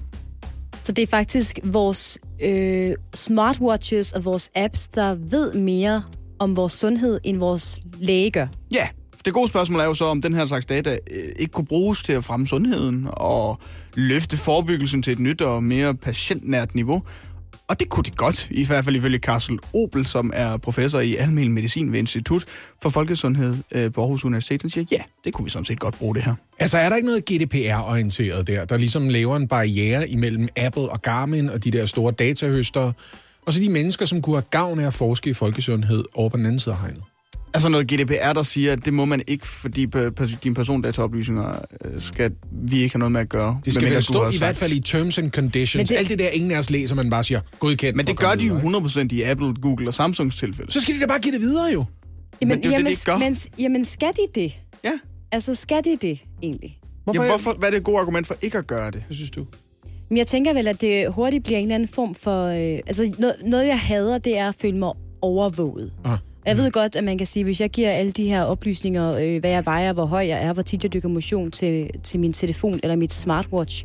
Så det er faktisk vores øh, smartwatches og vores apps, der ved mere om vores sundhed, end vores læge gør. Ja, det gode spørgsmål er jo så, om den her slags data øh, ikke kunne bruges til at fremme sundheden og løfte forebyggelsen til et nyt og mere patientnært niveau. Og det kunne det godt, i hvert fald ifølge Karsel Opel, som er professor i almen medicin ved Institut for Folkesundhed øh, på Aarhus Universitet. Han siger, ja, det kunne vi sådan set godt bruge det her. Altså, er der ikke noget GDPR-orienteret der, der ligesom laver en barriere imellem Apple og Garmin og de der store datahøster, og så de mennesker, som kunne have gavn af at forske i folkesundhed over på den anden side af hegnet? Altså noget GDPR, der siger, at det må man ikke, fordi dine persondataoplysninger øh, skal vi ikke have noget med at gøre. Det skal vel stå i hvert fald i terms and conditions. Det, Alt det der, ingen af os læser, man bare siger, godkendt. Men det gør de jo 100% i Apple, Google og Samsungs tilfælde. Så skal de da bare give det videre jo. Jamen, men det er jamen, det, de gør. Men, jamen, skal de det? Ja. Altså, skal de det egentlig? Hvorfor, ja, hvorfor, hvad er det et godt argument for ikke at gøre det? Hvad synes du? Men jeg tænker vel, at det hurtigt bliver en eller anden form for... Øh, altså, noget, noget, jeg hader, det er at føle mig overvåget. Ah. Jeg ved godt, at man kan sige, hvis jeg giver alle de her oplysninger, øh, hvad jeg vejer, hvor høj jeg er, hvor tit jeg dykker motion til, til min telefon eller mit smartwatch,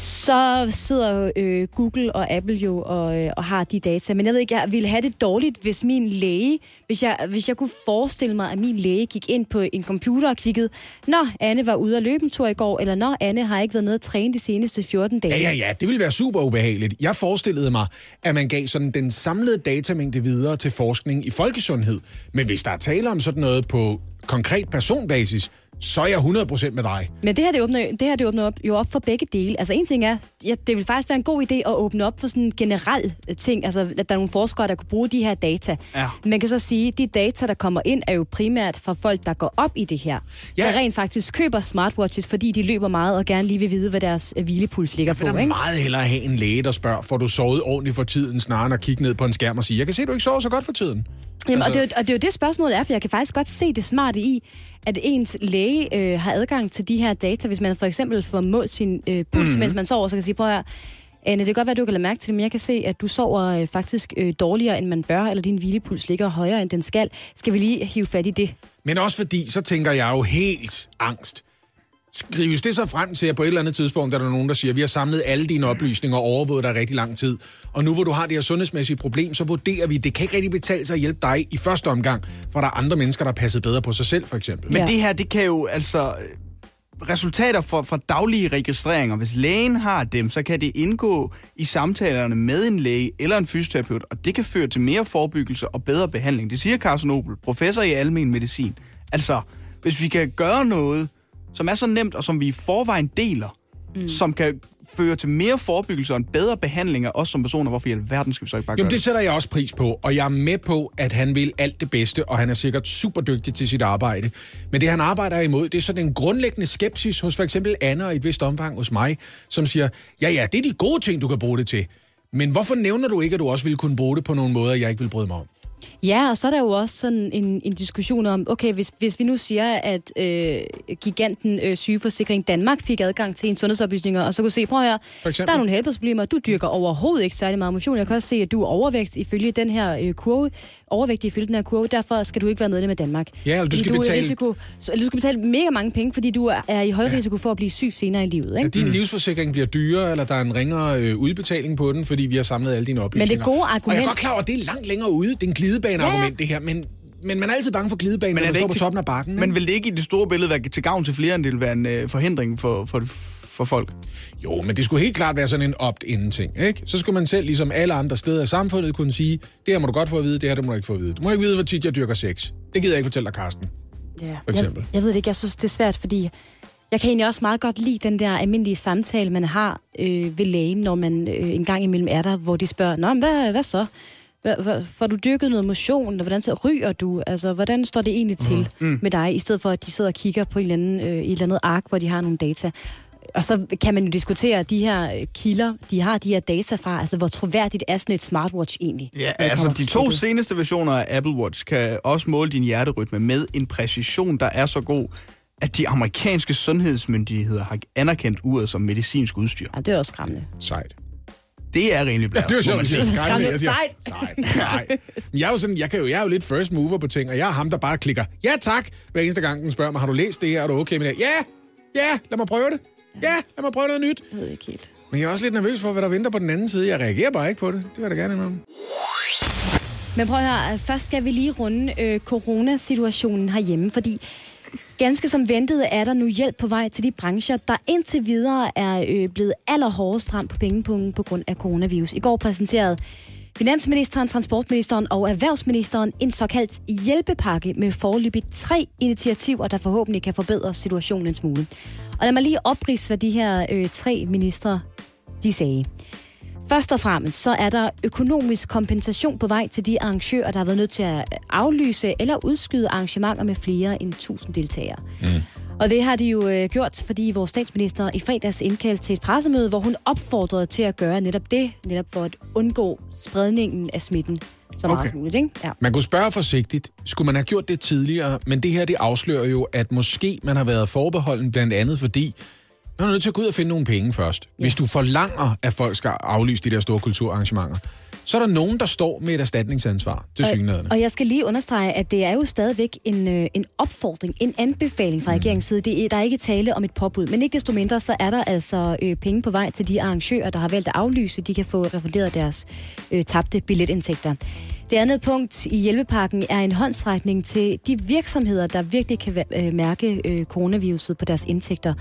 så sidder øh, Google og Apple jo og, øh, og har de data. Men jeg ved ikke, jeg ville have det dårligt, hvis min læge, hvis jeg, hvis jeg kunne forestille mig, at min læge gik ind på en computer og kiggede, Nå, Anne var ude at løbe en tur i går, eller Nå, Anne har ikke været nede at træne de seneste 14 dage. Ja, ja, ja, det ville være super ubehageligt. Jeg forestillede mig, at man gav sådan den samlede datamængde videre til forskning i folkesundhed. Men hvis der er tale om sådan noget på konkret personbasis, så er jeg 100% med dig. Men det her, det åbner, det her, det åbner op, jo op for begge dele. Altså en ting er, ja, det vil faktisk være en god idé at åbne op for sådan en generel ting, altså at der er nogle forskere, der kan bruge de her data. Ja. Man kan så sige, at de data, der kommer ind, er jo primært fra folk, der går op i det her. Ja. Der rent faktisk køber smartwatches, fordi de løber meget og gerne lige vil vide, hvad deres øh, hvilepuls ligger Jeg vil på. da Ikke? meget hellere have en læge, der spørger, får du sovet ordentligt for tiden, snarere end at kigge ned på en skærm og sige, jeg kan se, at du ikke sover så godt for tiden. Jamen, Altså- og, det, er og det er jo det spørgsmål er, for jeg kan faktisk godt se det smarte i, at ens læge øh, har adgang til de her data, hvis man for eksempel får målt sin øh, puls, mm-hmm. mens man sover, så kan sige, prøv at Anne, det kan godt være, at du kan lade mærke til det, men jeg kan se, at du sover øh, faktisk øh, dårligere, end man bør, eller din hvilepuls ligger højere, end den skal. Skal vi lige hive fat i det? Men også fordi, så tænker jeg jo helt angst. Skrives det så frem til, at på et eller andet tidspunkt er der nogen, der siger, vi har samlet alle dine oplysninger og overvåget dig rigtig lang tid, og nu hvor du har det her sundhedsmæssige problem, så vurderer vi, at det kan ikke rigtig betale sig at hjælpe dig i første omgang, for der er andre mennesker, der har passet bedre på sig selv, for eksempel. Men Ja. det her, det kan jo altså... øh, Resultater fra, fra daglige registreringer, hvis lægen har dem, så kan det indgå i samtalerne med en læge eller en fysioterapeut, og det kan føre til mere forebyggelse og bedre behandling. Det siger Carsten Nobel, professor i almen medicin. Altså, hvis vi kan gøre noget, som er så nemt, og som vi i forvejen deler, mm. som kan føre til mere forebyggelse og en bedre behandling af os som personer, hvorfor i alverden skal vi så ikke bare Jamen, gøre det sætter jeg også pris på, og jeg er med på, at han vil alt det bedste, og han er sikkert super dygtig til sit arbejde. Men det, han arbejder imod, det er sådan en grundlæggende skepsis hos for eksempel Anna og i et vist omfang hos mig, som siger, ja, ja, det er de gode ting, du kan bruge det til. Men hvorfor nævner du ikke, at du også ville kunne bruge det på nogle måder, jeg ikke vil bryde mig om? Ja, og så er der jo også sådan en, en diskussion om, okay, hvis, hvis vi nu siger, at øh, giganten øh, Sygeforsikring Danmark fik adgang til en sundhedsoplysninger, og så kunne se, prøv her, der er nogle helbredsproblemer, du dyrker overhovedet ikke særlig meget motion. Jeg kan også se, at du er overvægt ifølge den her øh, kurve, overvægtig ifølge den her kurve, derfor skal du ikke være medlem af Danmark. Ja, eller du skal i betale- Risiko, så, eller du skal betale mega mange penge, fordi du er, i høj risiko for at blive syg senere i livet. Ikke? At din mm. livsforsikring bliver dyrere, eller der er en ringere øh, udbetaling på den, fordi vi har samlet alle dine oplysninger. gode Og jeg er argument- godt klar over, at det er langt længere ude. Det er en glidebaneargument, Ja, ja. det her. Men, men man er altid bange for glidebanen, når man står på til- toppen af bakken. Men vil det ikke i det store billede være til gavn til flere, end det vil være en øh, forhindring for, for, for folk? Jo, men det skulle helt klart være sådan en opt-in-ting, ikke? Så skulle man selv, ligesom alle andre steder i samfundet, kunne sige, det her må du godt få at vide, det her det må du ikke få at vide. Du må ikke vide, hvor tit jeg dyrker sex. Det gider jeg ikke fortælle dig, Karsten. Ja. For eksempel. Jeg, jeg ved det ikke, jeg synes, det er svært, fordi jeg kan egentlig også meget godt lide den der almindelige samtale, man har øh, ved lægen, når man øh, en gang imellem er der, hvor de spørger, Nå, men hvad, hvad så? Får du dyrket noget motion? Og Hvordan så ryger du? Altså, hvordan står det egentlig til mm. med dig, i stedet for, at de sidder og kigger på en eller anden, øh, i et eller andet ark, hvor de har nogle data? Og så kan man jo diskutere de her øh, kilder, de har de her data fra, altså hvor troværdigt er sådan et smartwatch egentlig? Ja, altså de to seneste versioner af Apple Watch kan også måle din hjerterytme med en præcision, der er så god, at de amerikanske sundhedsmyndigheder har anerkendt uret som medicinsk udstyr. Ja, det er også skræmmende. Sejt. Det er rimelig blæret. Det er jo sjovt, at. Jeg siger, Sejt. Sejt. Jeg er jo sådan, jeg, kan jo, jeg er jo lidt first mover på ting, og jeg er ham, der bare klikker, ja tak, hver eneste gang den spørger mig, har du læst det her, er du okay med det? Ja, ja, lad mig prøve det. Ja, lad mig prøve noget nyt. Jeg ved ikke helt. Men jeg er også lidt nervøs for, hvad der venter på den anden side. Jeg reagerer bare ikke på det. Det vil jeg da gerne indrømme. Men prøv at høre, først skal vi lige runde øh, coronasituationen herhjemme, fordi ganske som ventet er der nu hjælp på vej til de brancher, der indtil videre er øh, blevet allerhårdest ramt på pengepunkten på grund af coronavirus. I går præsenterede Finansministeren, Transportministeren og Erhvervsministeren en såkaldt hjælpepakke med forløbig tre initiativer, der forhåbentlig kan forbedre situationen en smule. Og lad mig lige oprise, hvad de her øh, tre ministre de sagde. Først og fremmest så er der økonomisk kompensation på vej til de arrangører, der har været nødt til at aflyse eller udskyde arrangementer med flere end 1000 deltagere. Mm. Og det har de jo øh, gjort, fordi vores statsminister i fredags indkaldte til et pressemøde, hvor hun opfordrede til at gøre netop det, netop for at undgå spredningen af smitten så meget Okay. som muligt. Ikke? Ja. Man kunne spørge forsigtigt, skulle man have gjort det tidligere? Men det her, det afslører jo, at måske man har været forbeholden blandt andet, fordi er nødt til at gå ud og finde nogle penge først. Ja. Hvis du forlanger, at folk skal aflyse de der store kulturarrangementer, så er der nogen, der står med et erstatningsansvar til synligheden. Og jeg skal lige understrege, at det er jo stadigvæk en, øh, en opfordring, en anbefaling fra regeringens side. Det er, der er ikke tale om et påbud, men ikke desto mindre, så er der altså øh, penge på vej til de arrangører, der har valgt at aflyse. De kan få refunderet deres øh, tabte billetindtægter. Det andet punkt i hjælpepakken er en håndsrækning til de virksomheder, der virkelig kan øh, mærke øh, coronaviruset på deres indtægter.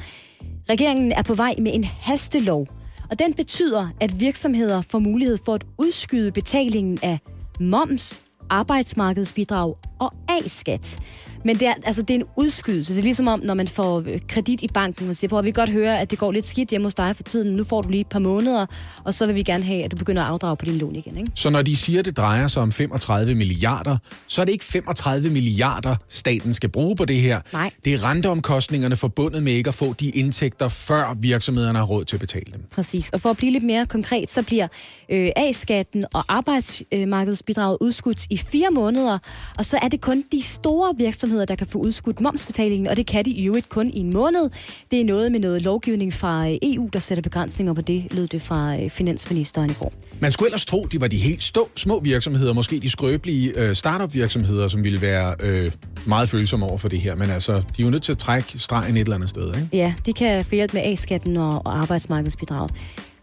Regeringen er på vej med en hastelov, og den betyder, at virksomheder får mulighed for at udskyde betalingen af moms, arbejdsmarkedsbidrag og A-skat. Men det er, altså, det er en udskydelse. Det er ligesom om, når man får øh, kredit i banken, man siger, at vi kan godt høre, at det går lidt skidt hjemme hos dig for tiden. Nu får du lige et par måneder, og så vil vi gerne have, at du begynder at afdrage på din lån igen. Ikke? Så når de siger, at det drejer sig om 35 milliarder, så er det ikke 35 milliarder, staten skal bruge på det her. Nej. Det er renteomkostningerne forbundet med ikke at få de indtægter, før virksomhederne har råd til at betale dem. Præcis. Og for at blive lidt mere konkret, så bliver øh, A-skatten og arbejdsmarkedsbidraget udskudt i fire måneder, og så er det kun de store virksomheder, der kan få udskudt momsbetalingen, og det kan de i øvrigt kun i en måned. Det er noget med noget lovgivning fra øh, EU, der sætter begrænsninger på det, lød det fra øh, finansministeren i går. Man skulle ellers tro, de var de helt stå, små virksomheder, måske de skrøbelige øh, startup-virksomheder, som ville være øh, meget følsomme over for det her. Men altså, de er jo nødt til at trække stregen et eller andet sted, ikke? Ja, de kan få hjælp med A-skatten og, og arbejdsmarkedsbidrag.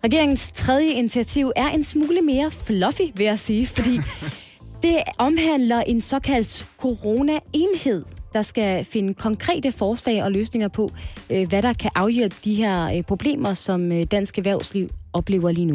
Regeringens tredje initiativ er en smule mere fluffy, vil jeg sige, fordi det omhandler en såkaldt corona-enhed, der skal finde konkrete forslag og løsninger på, øh, hvad der kan afhjælpe de her øh, problemer, som øh, dansk erhvervsliv oplever lige nu.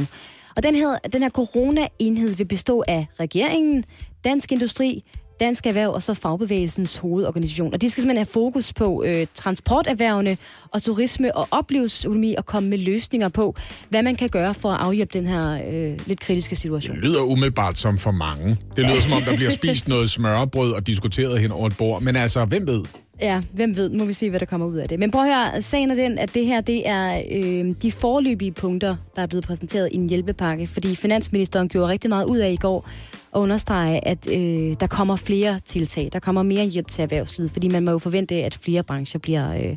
Og den her, den her corona-enhed vil bestå af regeringen, Dansk Industri, Dansk Erhverv og så Fagbevægelsens hovedorganisation. Og de skal simpelthen have fokus på øh, transporterhvervene og turisme og oplevelsesøkonomi og komme med løsninger på, hvad man kan gøre for at afhjælpe den her øh, lidt kritiske situation. Det lyder umiddelbart som for mange. Det lyder som om, der bliver spist noget smørbrød og diskuteret hen over et bord. Men altså, hvem ved? Ja, hvem ved, må vi se, hvad der kommer ud af det. Men prøv at høre, sagen er den, at det her, det er øh, de forløbige punkter, der er blevet præsenteret i en hjælpepakke, fordi finansministeren gjorde rigtig meget ud af i går at understrege, at øh, der kommer flere tiltag, der kommer mere hjælp til erhvervslivet, fordi man må jo forvente, at flere brancher bliver øh,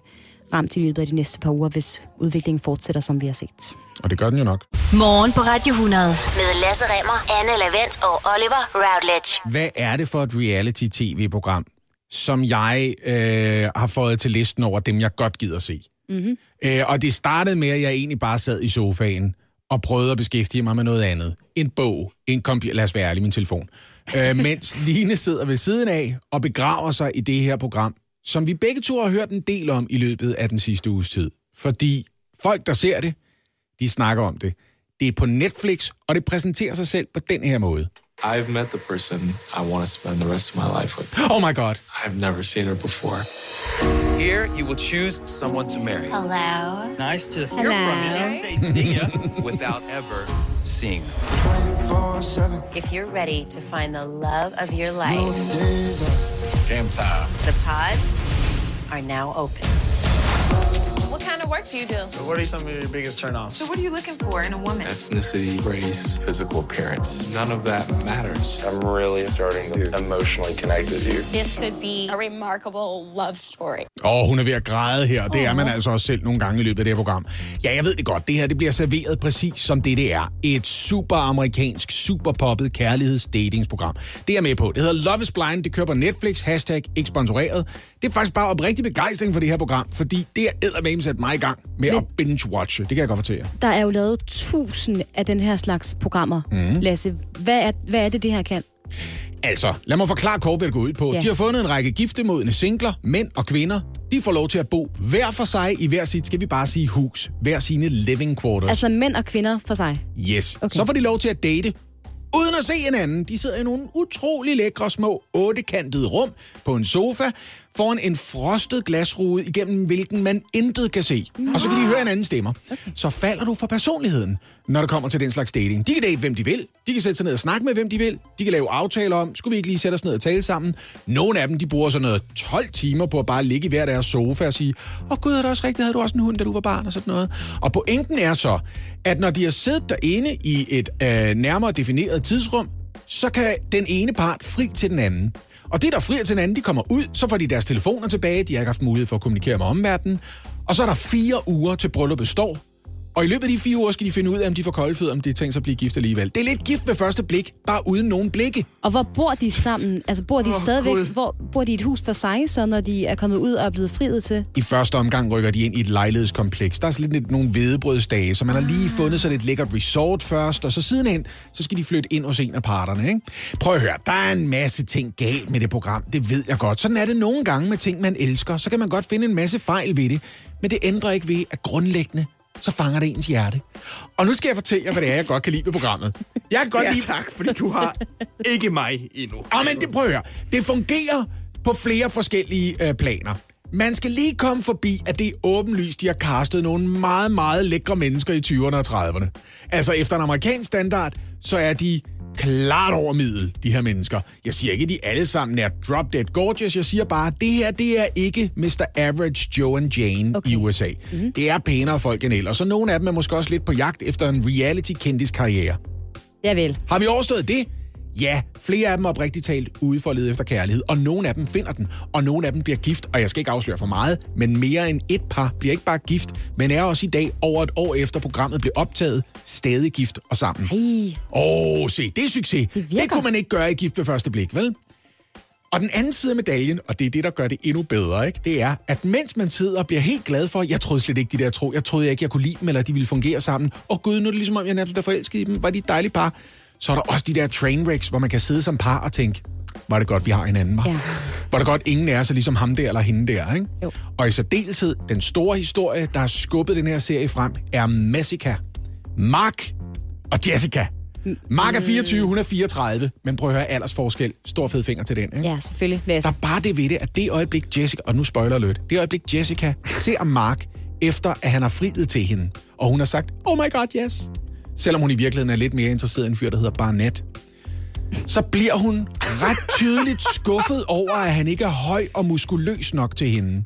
ramt i løbet af de næste par uger, hvis udviklingen fortsætter, som vi har set. Og det gør den jo nok. Morgen på Radio 100 med Lasse Remmer, Anne Lavendt og Oliver Routledge. Hvad er det for et reality-tv-program, som jeg øh, har fået til listen over dem, jeg godt gider se? Mm-hmm. Øh, og det startede med, at jeg egentlig bare sad i sofaen og prøvede at beskæftige mig med noget andet. En bog, en computer, lad os være ærlig, min telefon. Øh, mens Line sidder ved siden af og begraver sig i det her program, som vi begge to har hørt en del om i løbet af den sidste uges tid. Fordi folk, der ser det, de snakker om det. Det er på Netflix, og det præsenterer sig selv på den her måde. I've met the person I want to spend the rest of my life with. Oh my god. I've never seen her before. Here, you will choose someone to marry Hello. Nice to hear Hello. from you. Can't say see ya. without ever seeing them. If you're ready to find the love of your life, Game time. the pods are now open. Kind of work do you do? So what are some of your biggest turnoffs? So what are you looking for in a woman? Ethnicity, race, physical appearance. None of that matters. I'm really starting to emotionally connect with you. This could be a remarkable love story. Åh, hun er ved at græde her, og det er man altså også selv nogle gange i løbet af det her program. Ja, jeg ved det godt. Det her det bliver serveret præcis som det, det er. Et super amerikansk, super poppet kærlighedsdatingsprogram. Det er jeg med på. Det hedder Love is Blind. Det kører på Netflix. Hashtag ikke sponsoreret. Det er faktisk bare oprigtig begejstring for det her program, fordi det er eddermame sat mig i gang med Men- at binge-watche. Det kan jeg godt fortælle jer. Der er jo lavet tusind af den her slags programmer, mm. Lasse. Hvad er, hvad er det, det her kan? Altså, lad mig forklare kort, hvad det går ud på. Ja. De har fundet en række giftemodne singler, mænd og kvinder. De får lov til at bo hver for sig i hver sit, skal vi bare sige hus. Hver sine living quarters. Altså mænd og kvinder for sig. Yes. Okay. Så får de lov til at date, uden at se hinanden. De sidder i nogle utrolig lækre små ottekantede rum på en sofa, foran en frostet glasrude, igennem hvilken man intet kan se. Og så kan de høre hinandens stemmer. Okay. Så falder du for personligheden, når det kommer til den slags dating. De kan date, hvem de vil. De kan sætte sig ned og snakke med, hvem de vil. De kan lave aftaler om, skulle vi ikke lige sætte os ned og tale sammen? Nogle af dem, de bruger sådan noget 12 timer på at bare ligge i hver deres sofa og sige, åh oh, gud, er det også rigtigt, havde du også en hund, da du var barn og sådan noget. Og pointen er så, at når de har siddet derinde i et øh, nærmere defineret tidsrum, så kan den ene part fri til den anden. Og det, der frier til hinanden, anden, de kommer ud, så får de deres telefoner tilbage, de har ikke haft mulighed for at kommunikere med omverdenen. Og så er der fire uger til brylluppet står. Og i løbet af de fire uger skal de finde ud af, om de får kolde fødder, om de tænkt sig at blive gift alligevel. Det er lidt gift ved første blik, bare uden nogen blikke. Og hvor bor de sammen? Altså bor de oh, stadigvæk, Gud. hvor bor de i et hus for sig, så når de er kommet ud og er blevet friet til? I første omgang rykker de ind i et lejlighedskompleks. Der er så lidt, lidt nogle hvedebrødsdage, så man har lige fundet sig lidt lækkert resort først, og så sidenhen, så skal de flytte ind hos en af parterne. Ikke? Prøv at høre, der er en masse ting galt med det program, det ved jeg godt. Sådan er det nogle gange med ting, man elsker. Så kan man godt finde en masse fejl ved det, men det ændrer ikke ved, at grundlæggende, så fanger det ens hjerte. Og nu skal jeg fortælle jer, hvad det er, jeg godt kan lide ved programmet. Jeg kan godt Ja, lide... tak, fordi du har ikke mig endnu. Og men det prøv at høre. Det fungerer på flere forskellige øh, planer. Man skal lige komme forbi, at det er åbenlyst, de har castet nogle meget, meget lækre mennesker i 20'erne og 30'erne. Altså efter en amerikansk standard, så er de klart over middel, de her mennesker. Jeg siger ikke, at de alle sammen er drop dead gorgeous. Jeg siger bare, at det her, det er ikke Mr. Average Joe and Jane okay. i USA. Mm-hmm. Det er pænere folk end ellers, og nogle af dem er måske også lidt på jagt efter en reality-kendis karriere. Ja vel. Har vi overstået det? Ja, flere af dem er oprigtigt talt ude for at lede efter kærlighed, og nogle af dem finder den, og nogle af dem bliver gift, og jeg skal ikke afsløre for meget, men mere end et par bliver ikke bare gift, men er også i dag, over et år efter programmet blev optaget, stadig gift og sammen. Ej, Åh, oh, se, det er succes. Det virker. det kunne man ikke gøre i gift ved første blik, vel? Og den anden side af medaljen, og det er det, der gør det endnu bedre, ikke? det er, at mens man sidder og bliver helt glad for, jeg troede slet ikke, de der tro, jeg troede ikke, jeg kunne lide dem, eller de ville fungere sammen, og gud, nu er det ligesom om, jeg nærmest er forelsket i dem, var de et dejligt par, så er der også de der trainwrecks, hvor man kan sidde som par og tænke, var det godt, vi har hinanden, var? Ja. Var det godt, ingen er så ligesom ham der eller hende der, ikke? Jo. Og i særdeleshed, den store historie, der har skubbet den her serie frem, er Messica, Mark og Jessica. Mark er 24, hun er 34, men prøv at høre aldersforskel. Stor fed finger til den, ikke? ja, selvfølgelig. Lasse. Der er bare det ved det, at det øjeblik Jessica, og nu spoiler lidt, det øjeblik Jessica ser Mark, efter at han har friet til hende, og hun har sagt, oh my god, yes. Selvom hun i virkeligheden er lidt mere interesseret i en fyr, der hedder Barnett. så bliver hun ret tydeligt skuffet over, at han ikke er høj og muskuløs nok til hende.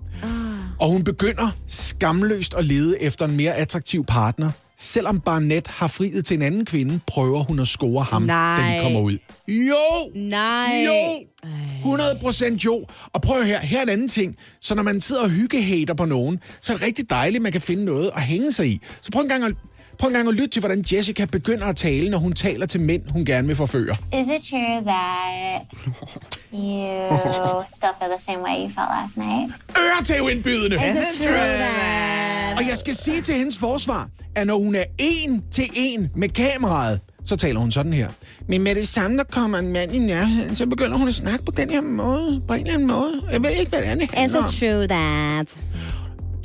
Og hun begynder skamløst at lede efter en mere attraktiv partner. Selvom Barnett har friet til en anden kvinde, prøver hun at score ham, Nej. da de kommer ud. Jo! Nej. Jo! 100 procent jo. Og prøv her, her er en anden ting. Så når man sidder og hyggehater på nogen, så er det rigtig dejligt, at man kan finde noget at hænge sig i. Så prøv en gang at, prøv en gang at lytte til, hvordan Jessica begynder at tale, når hun taler til mænd, hun gerne vil forføre. Is it true that you still feel the same way you felt last night? Øretævindbydende! Is it true that... Og jeg skal sige til hendes forsvar, at når hun er en til en med kameraet, så taler hun sådan her. Men med det samme, der kommer en mand i nærheden, så begynder hun at snakke på den her måde. På en eller anden måde. Jeg ved ikke, hvad det er, det Is it true that...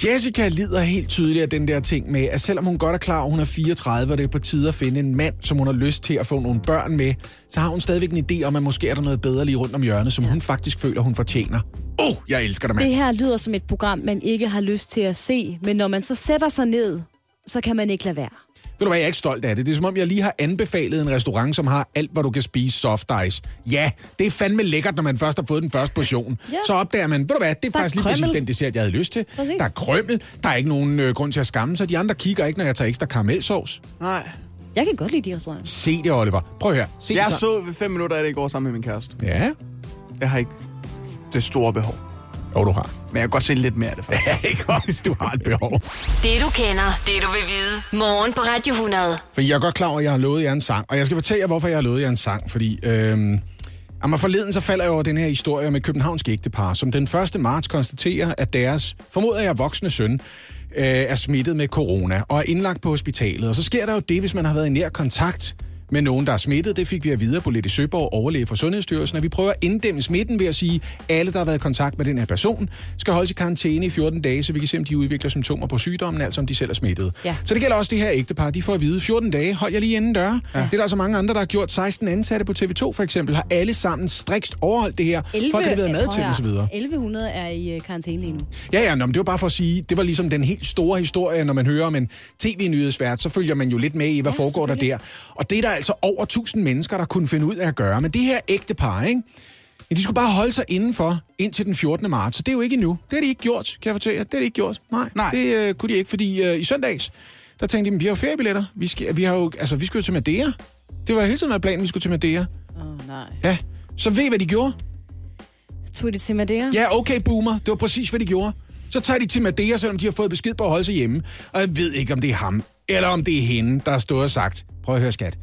Jessica lider helt tydeligt af den der ting med, at selvom hun godt er klar, at hun er 34, og det er på tide at finde en mand, som hun har lyst til at få nogle børn med, så har hun stadigvæk en idé om, at måske er der noget bedre lige rundt om hjørnet, som hun faktisk føler, hun fortjener. Åh, oh, jeg elsker dig, mand. Det her lyder som et program, man ikke har lyst til at se, men når man så sætter sig ned, så kan man ikke lade være. Ved du hvad, jeg er ikke stolt af det. Det er som om, jeg lige har anbefalet en restaurant, som har alt, hvad du kan spise soft ice. Ja, det er fandme lækkert, når man først har fået den første portion. Ja. Så opdager man, ved du hvad, det er Der er faktisk lige præcis den dessert, jeg havde lyst til. Præcis. Der er krømmel, der er ikke nogen øh, grund til at skamme sig. De andre kigger ikke, når jeg tager ekstra karamelsovs. Nej. Jeg kan godt lide de restauranter. Se det, Oliver. Prøv her. Se Jeg så. så fem minutter af det i går sammen med min kæreste. Ja. Jeg har ikke det store behov. Jo, du har. Men jeg kan godt se lidt mere af det, faktisk. Ikke også, du har et behov. Det du kender, det du vil vide. Morgen på Radio 100. For jeg er godt klar over, at jeg har lovet jer en sang. Og jeg skal fortælle jer, hvorfor jeg har lovet jer en sang. Fordi øhm, jamen forleden så falder jeg over den her historie med københavnsk ægtepar, som den 1. marts konstaterer, at deres, formoder jeg, voksne søn, øh, er smittet med corona og er indlagt på hospitalet. Og så sker der jo det, hvis man har været i nær kontakt med nogen, der er smittet. Det fik vi at vide på Lette Søborg, overlæge for Sundhedsstyrelsen, at vi prøver at inddæmme smitten ved at sige, at alle, der har været i kontakt med den her person, skal holdes i karantæne i 14 dage, så vi kan se, om de udvikler symptomer på sygdommen, altså om de selv er smittet. Ja. Så det gælder også det her ægtepar. De får at vide 14 dage. Hold jer lige inden døre. Ja. Det er der altså mange andre, der har gjort. 16 ansatte på TV2 for eksempel har alle sammen strikst overholdt det her. Folk har leveret mad til dem osv. 1100 er i øh, karantæne lige nu. Ja, ja, nå, men det var bare for at sige, det var ligesom den helt store historie, når man hører om en tv-nyhedsvært, så følger man jo lidt med i, hvad ja, foregår der der. Og det er der altså over 1000 mennesker, der kunne finde ud af at gøre. Men det her ægtepar, ikke? Ja, de skulle bare holde sig indenfor indtil den 14. marts, så det er jo ikke endnu. Det har de ikke gjort, kan jeg fortælle jer. Det har de ikke gjort. Nej, Nej. det øh, kunne de ikke, fordi øh, i søndags, der tænkte de, vi har jo feriebilletter. Vi, skal, vi, har jo, altså, vi skulle jo til Madeira. Det var hele tiden været planen, vi skulle til Madeira. Åh, oh, nej. Ja, så ved I, hvad de gjorde? Tog de til Madeira? Ja, okay, boomer. Det var præcis, hvad de gjorde. Så tager de til Madeira, selvom de har fået besked på at holde sig hjemme. Og jeg ved ikke, om det er ham, eller om det er hende, der har stået og sagt, prøv at høre, skat.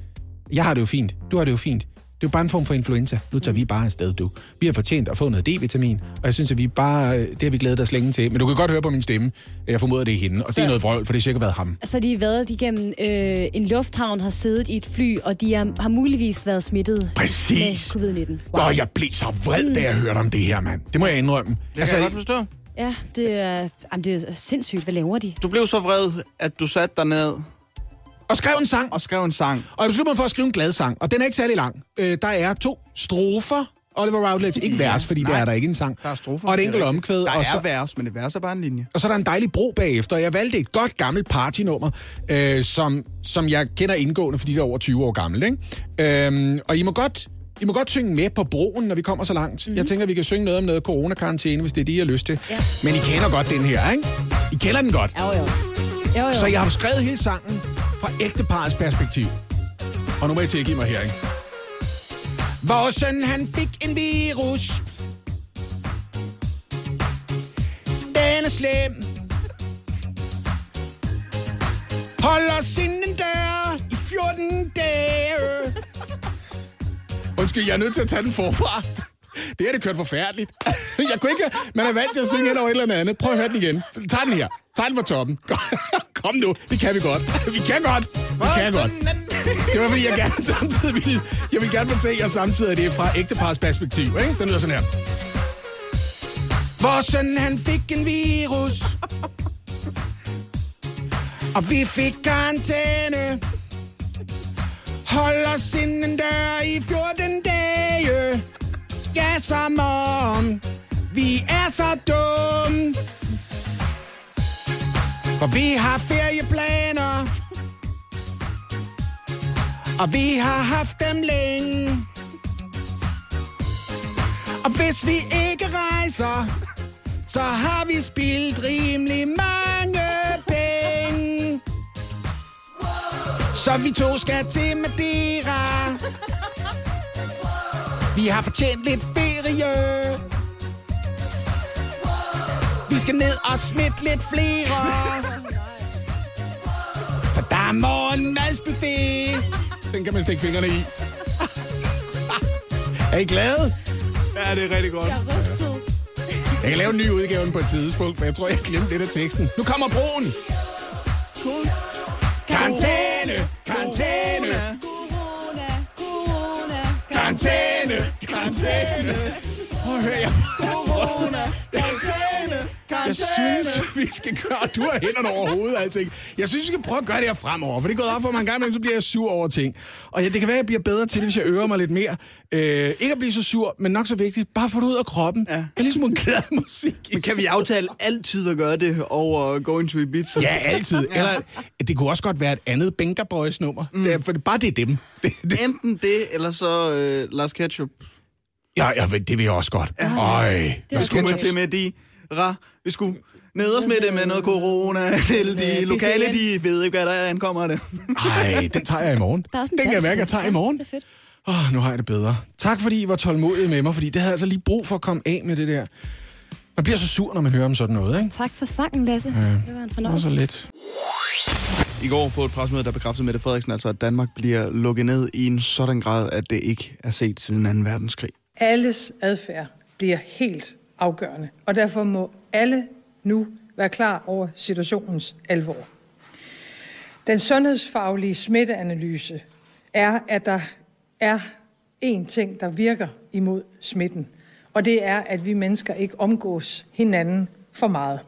Jeg har det jo fint. Du har det jo fint. Det er jo bare en form for influenza. Nu tager vi bare afsted, du. Vi har fortjent at få noget D-vitamin, og jeg synes, at vi bare, øh, det har vi glædet os længe til. Men du kan godt høre på min stemme, jeg formoder, det er hende. Og så... Det er noget vrøvl, for det har sikkert været ham. Så de har været igennem øh, en lufthavn, har siddet i et fly, og de er, har muligvis været smittet Præcis. med covid-19. Wow. Og jeg blev så vred, da jeg hørte om det her, mand. Det må jeg indrømme. Det kan jeg godt forstå. Ja, det er, jamen, det er sindssygt. Hvad laver de? Du blev så vred, at du satte dig ned Og skrev en sang. og skrev en sang. Og jeg besluttede mig for at skrive en glad sang, og den er ikke særlig lang. Øh, der er to strofer, Oliver Routledge. Ikke vers, fordi Nej. der er der ikke en sang. Der er strofer. Og et det er enkelt omkvæd. Der og er så, vers, men det vers er bare en linje. og så er der en dejlig bro bagefter. Jeg valgte et godt gammelt partynummer, øh, som, som jeg kender indgående, fordi det er over 20 år gammelt. Ikke? Øhm, og I må godt... I må godt synge med på broen, når vi kommer så langt. Mm-hmm. Jeg tænker, vi kan synge noget om noget coronakarantæne, hvis det er det, I har lyst til. Ja. Men I kender godt den her, ikke? I kender den godt. Jo, jo. jo, jo. Så jeg har skrevet hele sangen fra ægteparets perspektiv. Og nu må I tilgive mig her, ikke? Vores søn, han fik en virus. Den er slem. Hold os inden dør i 14 dage. Undskyld, jeg er nødt til at tage den forfra. Det er det kørt forfærdeligt. Jeg kunne ikke... Man er vant til at synge ind over et eller andet. Prøv at høre den igen. Tag den her. Tag den fra toppen. Kom nu. Det kan vi godt. Vi kan godt. Vi kan godt. Det var fordi, jeg gerne samtidig ville... Jeg vil gerne fortælle jer samtidig, at det er fra ægtepars perspektiv. Ikke? Den lyder sådan her. Vores søn, han fik en virus. Og vi fik karantæne. Hold os inden dør i 14 dage. Ja, som om vi er så dumme. For vi har ferieplaner. Og vi har haft dem længe. Og hvis vi ikke rejser, så har vi spildt rimelig mange penge. Så vi to skal til Madeira. Vi har fortjent lidt ferie. Vi skal ned og smitte lidt flere. For der er morgenmadsbuffet. Den kan man stikke fingrene i. er I glade? Ja, det er rigtig godt. Jeg kan lave en ny udgave på et tidspunkt, for jeg tror, jeg glemte lidt af teksten. Nu kommer broen. Karantæne, karantæne, karantæne, karantæne. Prøv at høre, jeg... Jeg synes, vi skal gøre... Du har hænderne over hovedet og alting. Jeg synes, vi skal prøve at gøre det her fremover, for det er gået op for mig en gang imellem, så bliver jeg sur over ting. Og ja, det kan være, at jeg bliver bedre til det, hvis jeg øver mig lidt mere. Øh, ikke at blive så sur, men nok så vigtigt. Bare få det ud af kroppen. Ja. Det er ligesom en glad musik. Men kan vi aftale altid at gøre det over Going to Ibiza? Ja, altid. Eller det kunne også godt være et andet Benga Boys nummer. Mm. Det er, for det, bare det er dem. Det, det. Enten det, eller så øh, Lars Ketchup. Ja, ja, det vil jeg også godt. Ja. Øj, Vi skulle med til med de ra. Vi skulle ned og smitte med noget corona. Til de lokale, de ved ikke, hvad der ankommer det. Ej, den tager jeg i morgen. Er Den kan jeg mærke, jeg tager i morgen. Det er fedt. Åh, oh, nu har jeg det bedre. Tak fordi I var tålmodige med mig, fordi det havde jeg altså lige brug for at komme af med det der. Man bliver så sur, når man hører om sådan noget, ikke? Tak for sangen, Lasse. Ja. Det var en Det var fornøjelse. så lidt. I går på et presmøde, der bekræftede Mette Frederiksen altså, at Danmark bliver lukket ned i en sådan grad, at det ikke er set siden 2. verdenskrig. Alles adfærd bliver helt afgørende, og derfor må alle nu være klar over situationens alvor. Den sundhedsfaglige smitteanalyse er, at der er én ting, der virker imod smitten, og det er, at vi mennesker ikke omgås hinanden for meget.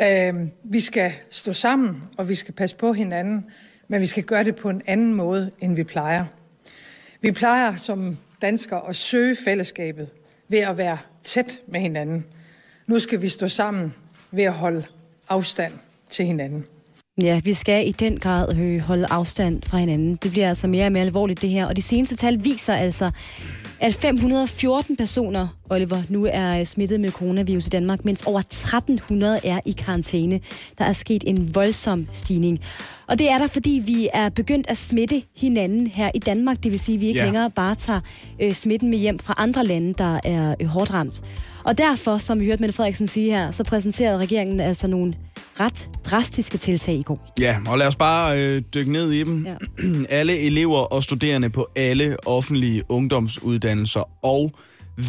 Øh, vi skal stå sammen, og vi skal passe på hinanden, men vi skal gøre det på en anden måde, end vi plejer. Vi plejer som danskere at søge fællesskabet ved at være tæt med hinanden. Nu skal vi stå sammen ved at holde afstand til hinanden. Ja, vi skal i den grad øh, holde afstand fra hinanden. Det bliver altså mere og mere alvorligt, det her. Og de seneste tal viser altså, at 514 personer, Oliver, nu er øh, smittet med coronavirus i Danmark, mens over 1300 er i karantæne. Der er sket en voldsom stigning. Og det er der, fordi vi er begyndt at smitte hinanden her i Danmark. Det vil sige, at vi ikke Ja. ja. længere bare tager øh, smitten med hjem fra andre lande, der er øh, hårdt ramt. Og derfor, som vi hørte Mette Frederiksen sige her, så præsenterede regeringen altså nogle ret drastiske tiltag i går. Ja, og lad os bare øh, dykke ned i dem. Ja. alle elever og studerende på alle offentlige ungdomsuddannelser og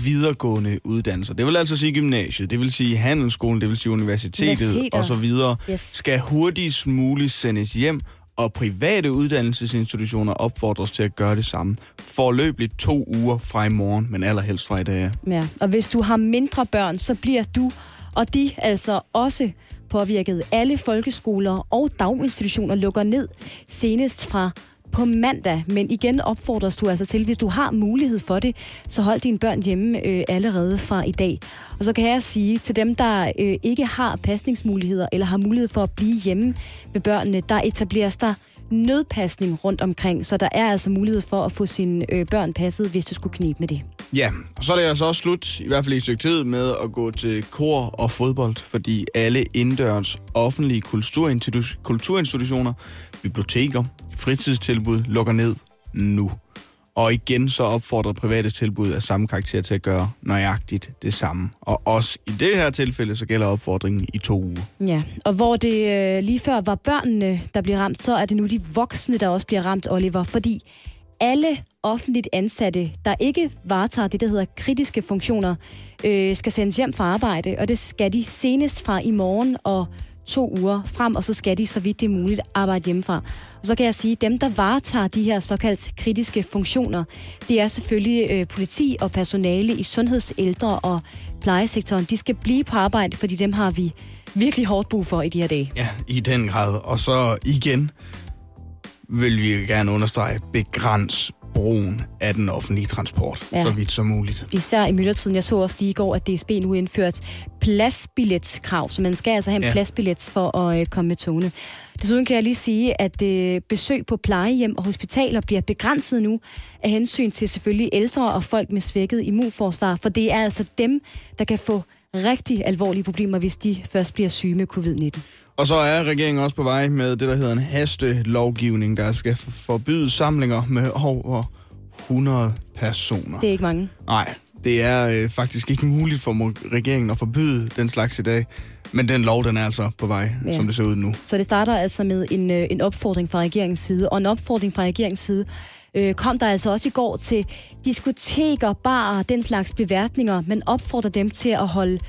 videregående uddannelser. Det vil altså sige gymnasiet, det vil sige handelsskolen, det vil sige universitetet Universiteter. og så videre, Yes. skal hurtigst muligt sendes hjem, og private uddannelsesinstitutioner opfordres til at gøre det samme. Forløbligt to uger fra i morgen, men allerhelst fra i dag. Ja, og hvis du har mindre børn, så bliver du og de altså også påvirket. Alle folkeskoler og daginstitutioner lukker ned senest fra på mandag, men igen opfordres du altså til, hvis du har mulighed for det, så hold dine børn hjemme øh, allerede fra i dag. Og så kan jeg sige til dem, der øh, ikke har pasningsmuligheder eller har mulighed for at blive hjemme med børnene, der etableres der nødpasning rundt omkring, så der er altså mulighed for at få sine øh, børn passet, hvis det skulle knibe med det. Ja, og så er det altså også slut, i hvert fald i et stykke tid, med at gå til kor og fodbold, fordi alle indendørs offentlige kulturinstitu- kulturinstitutioner, biblioteker, fritidstilbud lukker ned nu. Og igen så opfordrer private tilbud af samme karakter til at gøre nøjagtigt det samme. Og også i det her tilfælde, så gælder opfordringen i to uger. Ja, og hvor det øh, lige før var børnene, der bliver ramt, så er det nu de voksne, der også bliver ramt, Oliver. Fordi alle offentligt ansatte, der ikke varetager det, der hedder kritiske funktioner, øh, skal sendes hjem fra arbejde, og det skal de senest fra i morgen og to uger frem, og så skal de, så vidt det er muligt, arbejde hjemmefra. Og så kan jeg sige, at dem, der varetager de her såkaldt kritiske funktioner, det er selvfølgelig øh, politi og personale i sundheds-, ældre- og plejesektoren. De skal blive på arbejde, fordi dem har vi virkelig hårdt brug for i de her dage. Ja, i den grad. Og så igen vil vi gerne understrege, begræns brugen af den offentlige transport, Ja. så vidt som muligt. Især i myldretiden. Jeg så også lige i går, at DSB nu indført pladsbilletskrav, så man skal altså have en. Ja. pladsbillet for at øh, komme med togene. Desuden kan jeg lige sige, at øh, besøg på plejehjem og hospitaler bliver begrænset nu af hensyn til selvfølgelig ældre og folk med svækket immunforsvar, for det er altså dem, der kan få rigtig alvorlige problemer, hvis de først bliver syge med covid-19. Og så er regeringen også på vej med det, der hedder en hastelovgivning, der skal forbyde samlinger med over 100 personer. Det er ikke mange. Nej, det er øh, faktisk ikke muligt for regeringen at forbyde den slags i dag. Men den lov, den er altså på vej, Ja. som det ser ud nu. Så det starter altså med en, øh, en opfordring fra regeringens side, og en opfordring fra regeringens side øh, kom der altså også i går til diskoteker, barer, den slags beværtninger, men opfordrer dem til at holde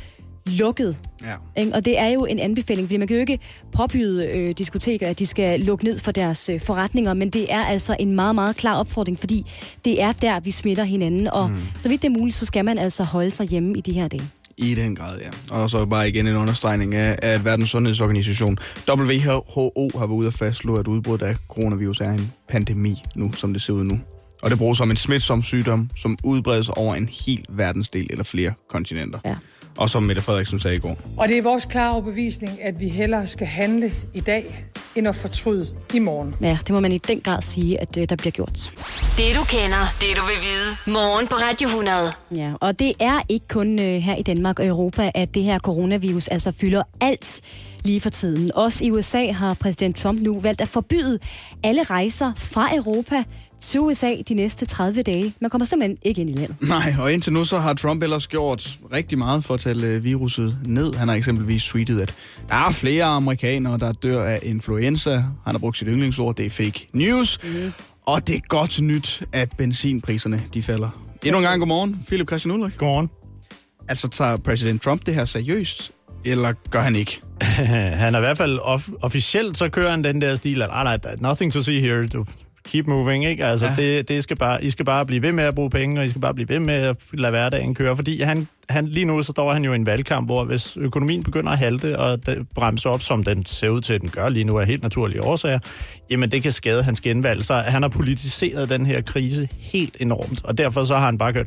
lukket. Ja. Ikke? Og det er jo en anbefaling, fordi man kan jo ikke påbyde øh, diskoteker, at de skal lukke ned for deres øh, forretninger, men det er altså en meget, meget klar opfordring, fordi det er der, vi smitter hinanden, og mm. så vidt det er muligt, så skal man altså holde sig hjemme i de her dage. I den grad, ja. Og så bare igen en understregning af, at Verdens Sundhedsorganisation, WHO, har været ude at fastslå, at udbruddet af coronavirus er en pandemi nu, som det ser ud nu. Og det bruges som en smitsom sygdom, som udbredes over en hel verdensdel eller flere kontinenter. Ja. Og som Mette Frederiksen sagde i går. Og det er vores klare overbevisning, at vi hellere skal handle i dag, end at fortryde i morgen. Ja, det må man i den grad sige, at øh, der bliver gjort. Det du kender, det du vil vide. Morgen på Radio 100. Ja, og det er ikke kun øh, her i Danmark og Europa, at det her coronavirus altså fylder alt lige for tiden. Også i USA har præsident Trump nu valgt at forbyde alle rejser fra Europa til USA de næste 30 dage. Man kommer simpelthen ikke ind i landet. Nej, og indtil nu så har Trump ellers gjort rigtig meget for at tale øh, viruset ned. Han har eksempelvis tweetet, at der er flere amerikanere, der dør af influenza. Han har brugt sit yndlingsord, det er fake news. Mm. Og det er godt nyt, at benzinpriserne de falder. Endnu en gang godmorgen, Philip Christian Ulrik. Godmorgen. Altså tager præsident Trump det her seriøst, eller gør han ikke? han er i hvert fald off- officielt, så kører han den der stil, at "Ah, nej, nej, nothing to see here, du keep moving, ikke? Altså, ja. det, det skal bare, I skal bare blive ved med at bruge penge, og I skal bare blive ved med at lade hverdagen køre, fordi han, han, lige nu så står han jo i en valgkamp, hvor hvis økonomien begynder at halte og bremse op, som den ser ud til, at den gør lige nu af helt naturlige årsager, jamen det kan skade hans genvalg. Så han har politiseret den her krise helt enormt, og derfor så har han bare kørt,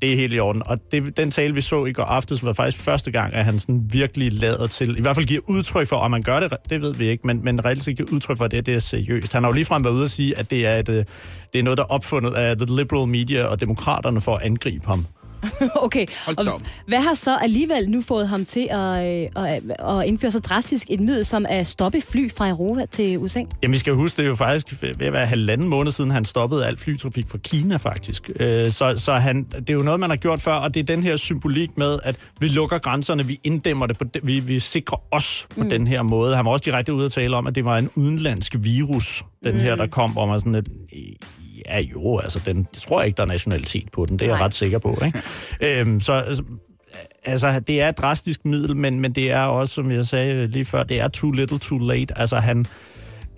det er helt i orden. Og det, den tale, vi så i går aftes, var faktisk første gang, at han sådan virkelig lader til, i hvert fald giver udtryk for, om man gør det, det ved vi ikke, men, men reelt set giver udtryk for, at det, det er seriøst. Han har jo ligefrem været ude at sige, at det er, et, øh, det er noget, der er opfundet af the liberal media og demokraterne for at angribe ham. okay, og hvad har så alligevel nu fået ham til at, øh, at, at indføre så drastisk et middel som at stoppe fly fra Europa til USA? Jamen, vi skal huske, det er jo faktisk ved at være halvanden måned siden, han stoppede al flytrafik fra Kina, faktisk. Øh, Så, så han, det er jo noget, man har gjort før, og det er den her symbolik med, at vi lukker grænserne, vi inddæmmer det, på vi, vi sikrer os på Mm. den her måde. Han var også direkte ude at tale om, at det var en udenlandsk virus, den Mm. her, der kom, og man sådan et, ja jo, altså, den, jeg tror ikke, der er nationalitet på den, det er jeg Nej. ret sikker på, ikke? øhm, så altså, altså, det er et drastisk middel, men, men det er også, som jeg sagde lige før, det er too little, too late. Altså, han,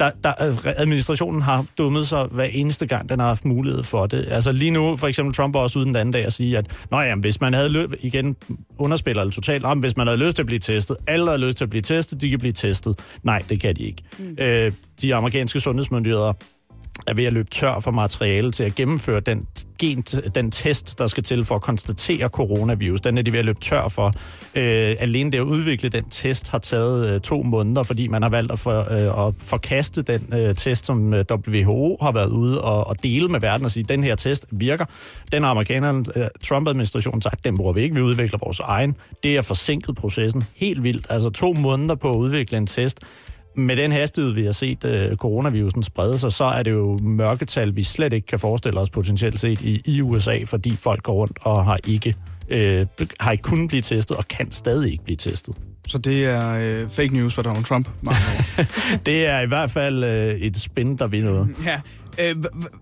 der, der, administrationen har dummet sig hver eneste gang, den har haft mulighed for det. Altså lige nu, for eksempel Trump var også ude den anden dag at sige, at Nå, jamen, hvis man havde løb, igen underspiller det totalt, om hvis man havde lyst til at blive testet, alle havde lyst til at blive testet, de kan blive testet. Nej, det kan de ikke. Mm. Øh, de amerikanske sundhedsmyndigheder er ved at løbe tør for materiale til at gennemføre den, gen, den test, der skal til for at konstatere coronavirus. Den er de ved at løbe tør for. Øh, alene det at udvikle den test har taget øh, to måneder, fordi man har valgt at, for, øh, at forkaste den øh, test, som øh, WHO har været ude og, og dele med verden og sige, den her test virker. Den har amerikanerne, øh, Trump-administrationen sagt, den bruger vi ikke, vi udvikler vores egen. Det er forsinket processen helt vildt. Altså to måneder på at udvikle en test med den hastighed, vi har set øh, coronavirusen sprede sig, så er det jo mørketal, vi slet ikke kan forestille os potentielt set i, i USA, fordi folk går rundt og har ikke, øh, har ikke kunnet blive testet og kan stadig ikke blive testet. Så det er øh, fake news for Donald Trump? det er i hvert fald øh, et spin, der vil noget. Ja. Øh,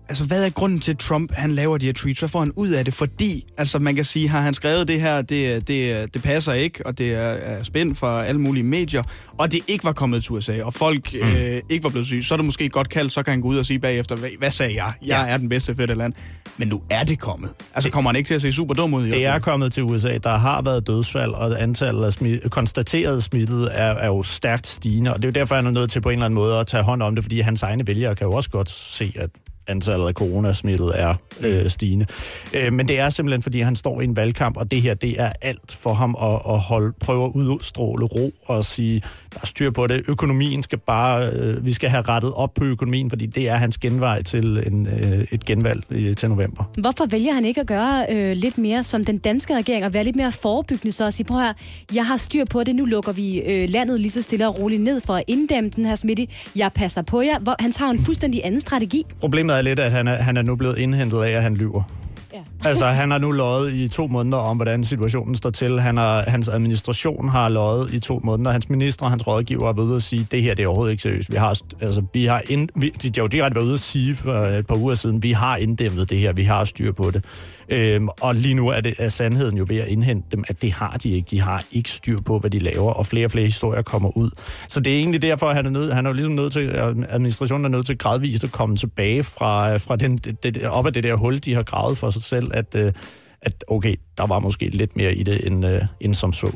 altså, hvad er grunden til, at Trump han laver de her tweets? Hvad får han ud af det? Fordi, altså, man kan sige, har han skrevet det her, det, det, det passer ikke, og det er, er spændt fra alle mulige medier, og det ikke var kommet til USA, og folk mm. øh, ikke var blevet syge, så er det måske godt kaldt, så kan han gå ud og sige bagefter, hvad, hvad sagde jeg? Jeg Ja. er den bedste fedt land. Men nu er det kommet. Altså, kommer han ikke til at se super dum ud? i Det er kommet til USA. Der har været dødsfald, og antallet af smi- konstaterede smittede er, er jo stærkt stigende. Og det er jo derfor, han er nødt til på en eller anden måde at tage hånd om det, fordi hans egne vælgere kan jo også godt se, at antallet af coronasmittet er øh, stigende. Øh, men det er simpelthen, fordi han står i en valgkamp, og det her, det er alt for ham at, at holde, prøve at udstråle ro og sige, der er styr på det. Økonomien skal bare, øh, vi skal have rettet op på økonomien, fordi det er hans genvej til en, øh, et genvalg i, til november. Hvorfor vælger han ikke at gøre øh, lidt mere som den danske regering, og være lidt mere forebyggende, så at sige, prøv her, jeg har styr på det, nu lukker vi øh, landet lige så stille og roligt ned for at inddæmme den her smitte. Jeg passer på jer. Hvor, han tager en fuldstændig anden strategi. Problemet er lidt, at han er, han er nu blevet indhentet af, at han lyver. Ja. altså, han har nu løjet i to måneder om, hvordan situationen står til. Han har, hans administration har løjet i to måneder. Hans minister og hans rådgiver har været ude at sige, det her det er overhovedet ikke seriøst. Vi har, altså, vi har ind, vi, de har jo direkte været ude at sige for et par uger siden, vi har inddæmmet det her, vi har styr på det. Øhm, og lige nu er, det, er sandheden jo ved at indhente dem, at det har de ikke. De har ikke styr på, hvad de laver, og flere og flere historier kommer ud. Så det er egentlig derfor, at han er, nød, han er jo ligesom nødt til, administrationen er nødt til gradvist at komme tilbage fra, fra den, det, det, op af det der hul, de har gravet for sig selv, at, øh, at okay, der var måske lidt mere i det, end, øh, end som så.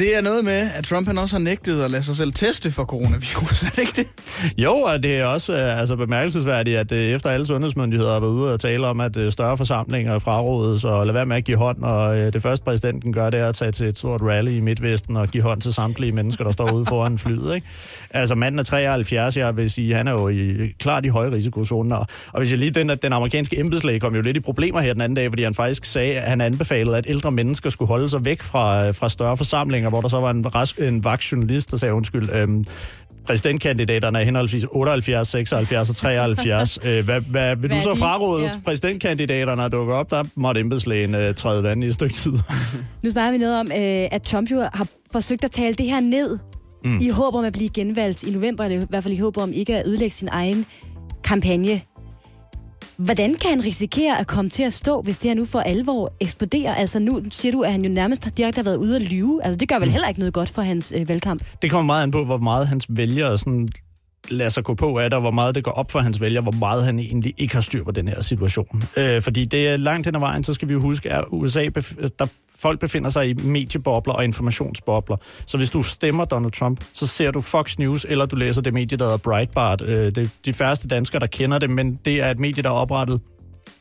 Det er noget med, at Trump han også har nægtet at lade sig selv teste for coronavirus. Er det ikke det? Jo, og det er også øh, altså, bemærkelsesværdigt, at øh, efter alle sundhedsmyndigheder har været ude og tale om, at øh, større forsamlinger er frarådet, så lad være med at give hånd, og det første præsidenten gør, det er at tage til et stort rally i Midtvesten og give hånd til samtlige mennesker, der står ude foran flyet. Ikke? Altså manden er 73, jeg vil sige, han er jo i, klart i høje risikozoner. Og, og hvis jeg lige, den, den amerikanske embedslæge kom jo lidt i problemer her den anden dag, fordi han faktisk sagde, at han anbefalede, at ældre mennesker skulle holde sig væk fra, fra større forsamlinger, hvor der så var en, rask, en vagtjournalist, der sagde, undskyld, øhm, præsidentkandidaterne er henholdsvis 78, 76 og 73. øh, hvad, hvad, vil Hvad du så de? fraråde Ja. præsidentkandidaterne at dukke op? Der måtte embedslægen øh, træde vand i et stykke tid. Nu snakker vi noget om, øh, at Trump jo har forsøgt at tale det her ned, mm. i håb om at blive genvalgt i november, eller i hvert fald i håb om ikke at ødelægge sin egen kampagne. Hvordan kan han risikere at komme til at stå, hvis det her nu for alvor eksploderer? Altså nu siger du, at han jo nærmest har direkte har været ude at lyve. Altså det gør vel Mm. heller ikke noget godt for hans øh, valgkamp. Det kommer meget an på, hvor meget hans vælgere sådan lader sig gå på af det, og hvor meget det går op for hans vælgere, hvor meget han egentlig ikke har styr på den her situation. Øh, fordi det er langt hen ad vejen, så skal vi jo huske, at USA, bef- der folk befinder sig i mediebobler og informationsbobler. Så hvis du stemmer Donald Trump, så ser du Fox News, eller du læser det medie, der hedder Breitbart. Øh, det er de færreste danskere, der kender det, men det er et medie, der er oprettet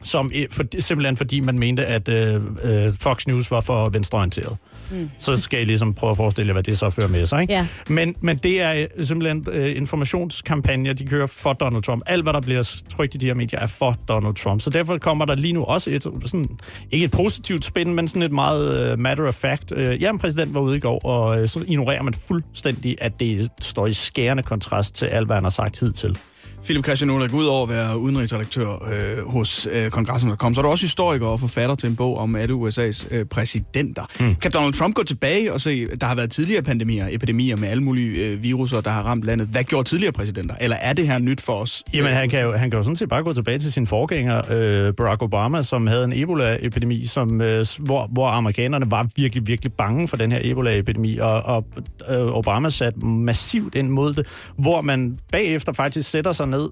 som, for, simpelthen fordi man mente, at øh, øh, Fox News var for venstreorienteret. Mm. Så skal I ligesom prøve at forestille jer, hvad det så fører med sig. Ikke? Ja. Men, men det er øh, simpelthen øh, informationskampagner, de kører for Donald Trump. Alt, hvad der bliver trykt i de her medier, er for Donald Trump. Så derfor kommer der lige nu også et, sådan, ikke et positivt spin, men sådan et meget øh, matter of fact. Øh, jamen, præsident var ude i går, og øh, så ignorerer man fuldstændig, at det står i skærende kontrast til alt, hvad han har sagt hidtil. Philip Christian Ulrik, ud over at være udenrigsredaktør øh, hos øh, kongressen.com, så er du også historiker og forfatter til en bog om alle USA's øh, præsidenter. Mm. Kan Donald Trump gå tilbage og se, der har været tidligere pandemier, epidemier med alle mulige øh, viruser, der har ramt landet. Hvad gjorde tidligere præsidenter? Eller er det her nyt for os? Jamen, han kan, jo, han kan jo sådan set bare gå tilbage til sin forgænger, øh, Barack Obama, som havde en Ebola-epidemi, som, øh, hvor, hvor amerikanerne var virkelig, virkelig bange for den her Ebola-epidemi, og, og øh, Obama satte massivt ind mod det, hvor man bagefter faktisk sætter sig ned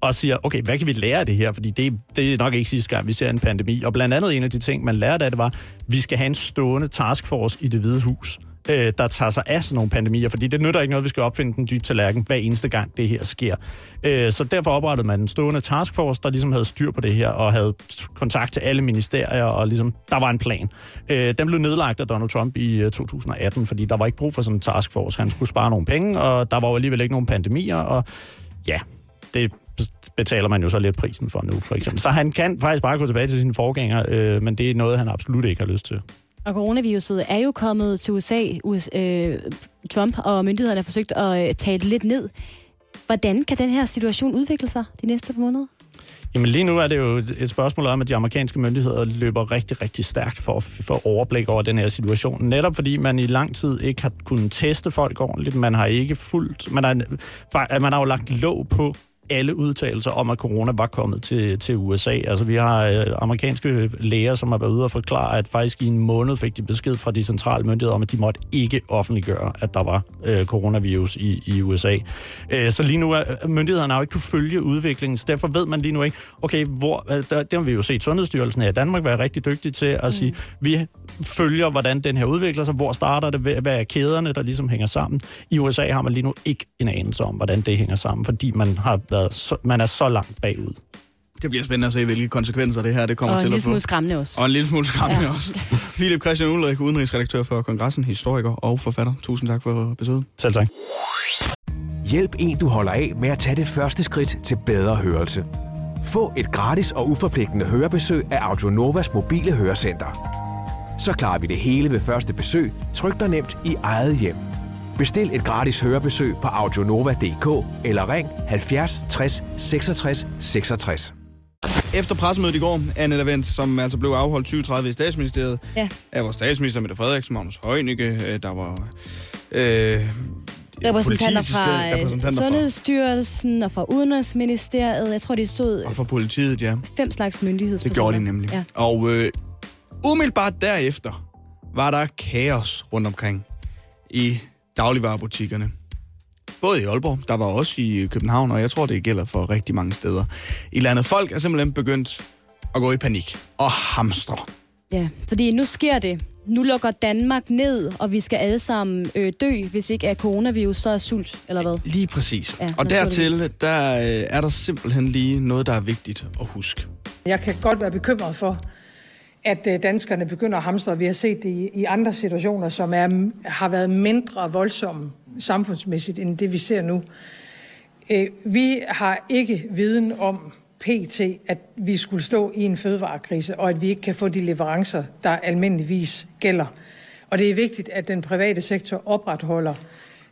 og siger, okay, hvad kan vi lære af det her? Fordi det, det er nok ikke sidste gang, vi ser en pandemi. Og blandt andet en af de ting, man lærte af det var, vi skal have en stående taskforce i det hvide hus øh, der tager sig af sådan nogle pandemier, fordi det nytter ikke noget, vi skal opfinde den dybe tallerken hver eneste gang, det her sker. Øh, så derfor oprettede man en stående taskforce, der ligesom havde styr på det her, og havde kontakt til alle ministerier, og ligesom, der var en plan. Øh, den blev nedlagt af Donald Trump i øh, 2018, fordi der var ikke brug for sådan en taskforce. Han skulle spare nogle penge, og der var jo alligevel ikke nogen pandemier, og ja, det betaler man jo så lidt prisen for nu, for eksempel. Så han kan faktisk bare gå tilbage til sine forgængere, øh, men det er noget, han absolut ikke har lyst til. Og coronaviruset er jo kommet til USA. US, øh, Trump og myndighederne har forsøgt at øh, tage det lidt ned. Hvordan kan den her situation udvikle sig de næste par måneder? Jamen lige nu er det jo et spørgsmål om, at de amerikanske myndigheder løber rigtig, rigtig stærkt for at få overblik over den her situation. Netop fordi man i lang tid ikke har kunnet teste folk ordentligt. Man har ikke fuldt... Man har, man har jo lagt låg på alle udtalelser om, at corona var kommet til, til USA. Altså, vi har øh, amerikanske læger, som har været ude og forklare, at faktisk i en måned fik de besked fra de centrale myndigheder om, at de måtte ikke offentliggøre, at der var øh, coronavirus i, i USA. Øh, så lige nu er myndighederne har jo ikke kunne følge udviklingen, så derfor ved man lige nu ikke, okay, hvor, øh, der, det har vi jo set Sundhedsstyrelsen her i Danmark være rigtig dygtig til at mm. sige, vi følger, hvordan den her udvikler sig, hvor starter det, hvad er kæderne, der ligesom hænger sammen. I USA har man lige nu ikke en anelse om, hvordan det hænger sammen, fordi man har været været så, man er så langt bagud. Det bliver spændende at se, hvilke konsekvenser det her det kommer Og en til lille at få. smule skræmmende også. Og en lille smule skræmmende ja. også. Philip Christian Ulrik, udenrigsredaktør for Kongressen, historiker og forfatter. Tusind tak for besøget. Selv tak. Hjælp en, du holder af med at tage det første skridt til bedre hørelse. Få et gratis og uforpligtende hørebesøg af Audionovas mobile hørecenter. Så klarer vi det hele ved første besøg, tryk dig nemt i eget hjem. Bestil et gratis hørebesøg på audionova.dk eller ring 70 60 66 66. Efter pressemødet i går, Anne Lavent, som altså blev afholdt 2030 i statsministeriet, ja. af vores statsminister Mette Frederiksen, Magnus Heunicke, øh, der var... Øh, Repræsentanter fra, øh, repræsentanter fra Sundhedsstyrelsen og fra Udenrigsministeriet. Jeg tror, de stod og fra politiet, ja. fem slags myndighedspersoner. Det gjorde de nemlig. Ja. Og øh, umiddelbart derefter var der kaos rundt omkring i dagligvarerbutikkerne. Både i Aalborg, der var også i København, og jeg tror, det gælder for rigtig mange steder i landet. Folk er simpelthen begyndt at gå i panik og hamstre. Ja, fordi nu sker det. Nu lukker Danmark ned, og vi skal alle sammen øh, dø, hvis ikke er coronavirus, så er sult, eller hvad? Lige præcis. Ja, og dertil, der øh, er der simpelthen lige noget, der er vigtigt at huske. Jeg kan godt være bekymret for, at øh, danskerne begynder at hamstre. Vi har set det i, i andre situationer, som er, har været mindre voldsomme samfundsmæssigt, end det vi ser nu. Øh, Vi har ikke viden om pt, at vi skulle stå i en fødevarekrise, og at vi ikke kan få de leverancer, der almindeligvis gælder. Og det er vigtigt, at den private sektor opretholder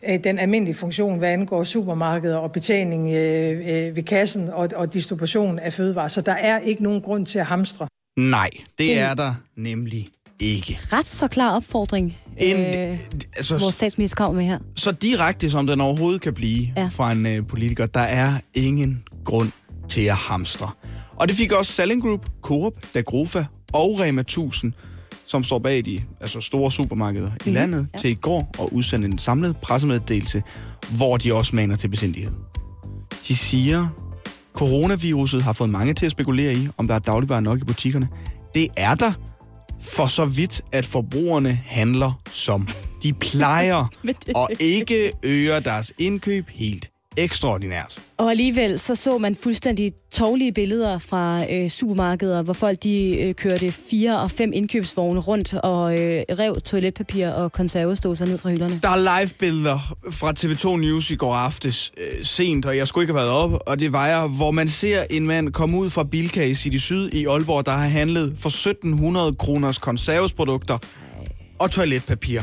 øh, den almindelige funktion, hvad angår supermarkeder og betjening øh, øh, ved kassen og, og distribution af fødevarer. Så der er ikke nogen grund til at hamstre. Nej, det Det- er der nemlig ikke. Ret så klar opfordring, En- øh, altså- vores statsminister kommer med her. Så direkte som den overhovedet kan blive Ja. fra en øh, politiker, der er ingen grund til at hamstre. Og det fik også Salling Group, Coop, Dagrofa og Rema 1000, som står bag de altså store supermarkeder i landet, ja. til i går at udsende en samlet pressemeddelelse, hvor de også maner til besindighed. De siger, coronaviruset har fået mange til at spekulere i, om der er dagligvarer nok i butikkerne. Det er der, for så vidt, at forbrugerne handler som de plejer, og ikke øger deres indkøb helt ekstraordinært. Og alligevel så så man fuldstændig tårlige billeder fra øh, supermarkeder, hvor folk de øh, kørte fire og fem indkøbsvogne rundt og øh, rev toiletpapir og konservesdåser ned fra hylderne. Der er live-billeder fra TV2 News i går aftes øh, sent, og jeg skulle ikke have været op, og det var jeg, hvor man ser en mand komme ud fra Bilka i City Syd i Aalborg, der har handlet for 1700 kroners konservesprodukter og toiletpapir.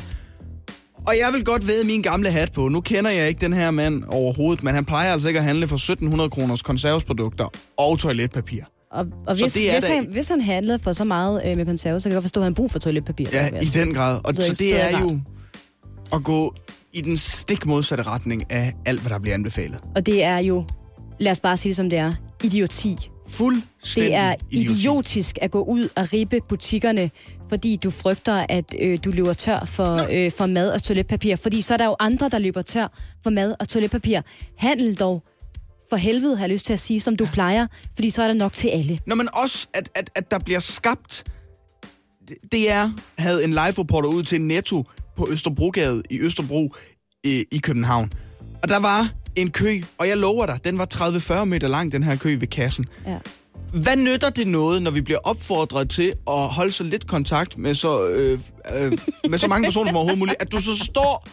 Og jeg vil godt væde min gamle hat på. Nu kender jeg ikke den her mand overhovedet, men han plejer altså ikke at handle for 1700 kroners konservesprodukter og toiletpapir. Og, og hvis, det hvis, da- han, hvis han handlede for så meget øh, med konserve, så kan jeg godt forstå, at han brug for toiletpapir. Ja, i den grad. Og lyder så det er jo at gå i den stik modsatte retning af alt, hvad der bliver anbefalet. Og det er jo, lad os bare sige det som det er, idioti. Fuldstændig Det er idioti. idiotisk at gå ud og ribe butikkerne, fordi du frygter, at øh, du løber tør for, øh, for mad og toiletpapir. Fordi så er der jo andre, der løber tør for mad og toiletpapir. Handel dog for helvede, har jeg lyst til at sige, som du plejer, fordi så er der nok til alle. Nå, men også, at, at, at der bliver skabt... DR havde en live-reporter ud til Netto på Østerbrogade i Østerbro i, i København. Og der var en kø, og jeg lover dig, den var 30-40 meter lang, den her kø ved kassen. Ja. Hvad nytter det noget, når vi bliver opfordret til at holde så lidt kontakt med så, øh, øh, med så mange personer som overhovedet muligt, at du så står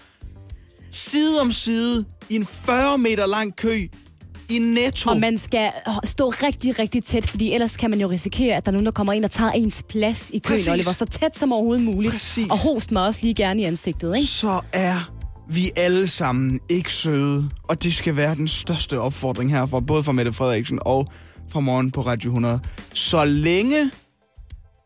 side om side i en 40 meter lang kø i Netto? Og man skal stå rigtig, rigtig tæt, fordi ellers kan man jo risikere, at der er nogen, der kommer ind og tager ens plads i køen, Præcis. Oliver. Så tæt som overhovedet muligt. Præcis. Og host mig også lige gerne i ansigtet, ikke? så er vi alle sammen ikke søde. Og det skal være den største opfordring herfra, både fra Mette Frederiksen og fra morgen på Radio 100. Så længe,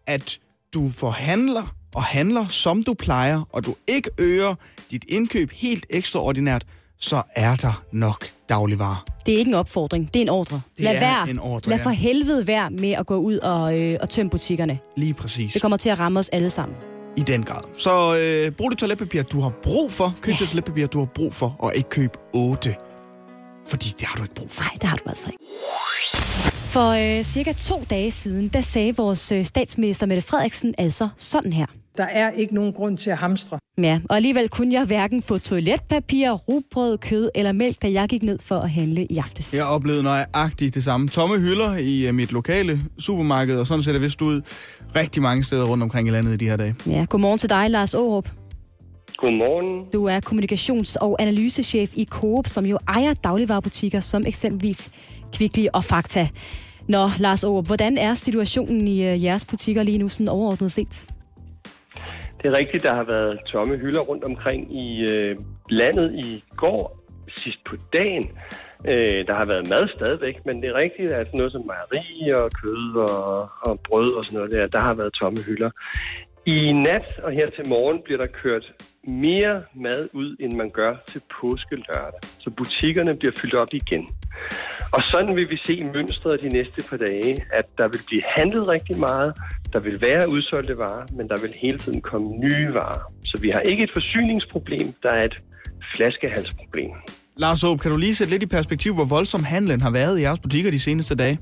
at du forhandler og handler, som du plejer, og du ikke øger dit indkøb helt ekstraordinært, så er der nok dagligvarer. Det er ikke en opfordring, det er en ordre. Det Lad er være. en ordre, Lad for helvede være med at gå ud og, øh, og tømme butikkerne. Lige præcis. Det kommer til at ramme os alle sammen. I den grad. Så øh, brug det toiletpapir, du har brug for. Køb det toiletpapir, du har brug for, og ikke køb 8. Fordi det har du ikke brug for. Nej, det har du altså ikke. For øh, cirka to dage siden, der sagde vores øh, statsminister Mette Frederiksen altså sådan her. Der er ikke nogen grund til at hamstre. Ja, og alligevel kunne jeg hverken få toiletpapir, rugbrød, kød eller mælk, da jeg gik ned for at handle i aftes. Jeg oplevede nøjagtigt det samme. Tomme hylder i uh, mit lokale supermarked, og sådan ser det vist ud rigtig mange steder rundt omkring i landet i de her dage. Ja, godmorgen til dig, Lars Aarup. Godmorgen. Du er kommunikations- og analysechef i Coop, som jo ejer dagligvarerbutikker som eksempelvis Kvickly og Fakta. Nå, Lars Aarup, hvordan er situationen i uh, jeres butikker lige nu, sådan overordnet set? Det er rigtigt, der har været tomme hylder rundt omkring i øh, landet i går, sidst på dagen. Øh, der har været mad stadigvæk, men det er rigtigt, at noget som mejeri og kød og, og brød og sådan noget der, der har været tomme hylder. I nat og her til morgen bliver der kørt mere mad ud, end man gør til påske lørdag. Så butikkerne bliver fyldt op igen. Og sådan vil vi se mønstret de næste par dage, at der vil blive handlet rigtig meget, der vil være udsolgte varer, men der vil hele tiden komme nye varer. Så vi har ikke et forsyningsproblem, der er et flaskehalsproblem. Lars Aab, kan du lige sætte lidt i perspektiv, hvor voldsom handlen har været i jeres butikker de seneste dage?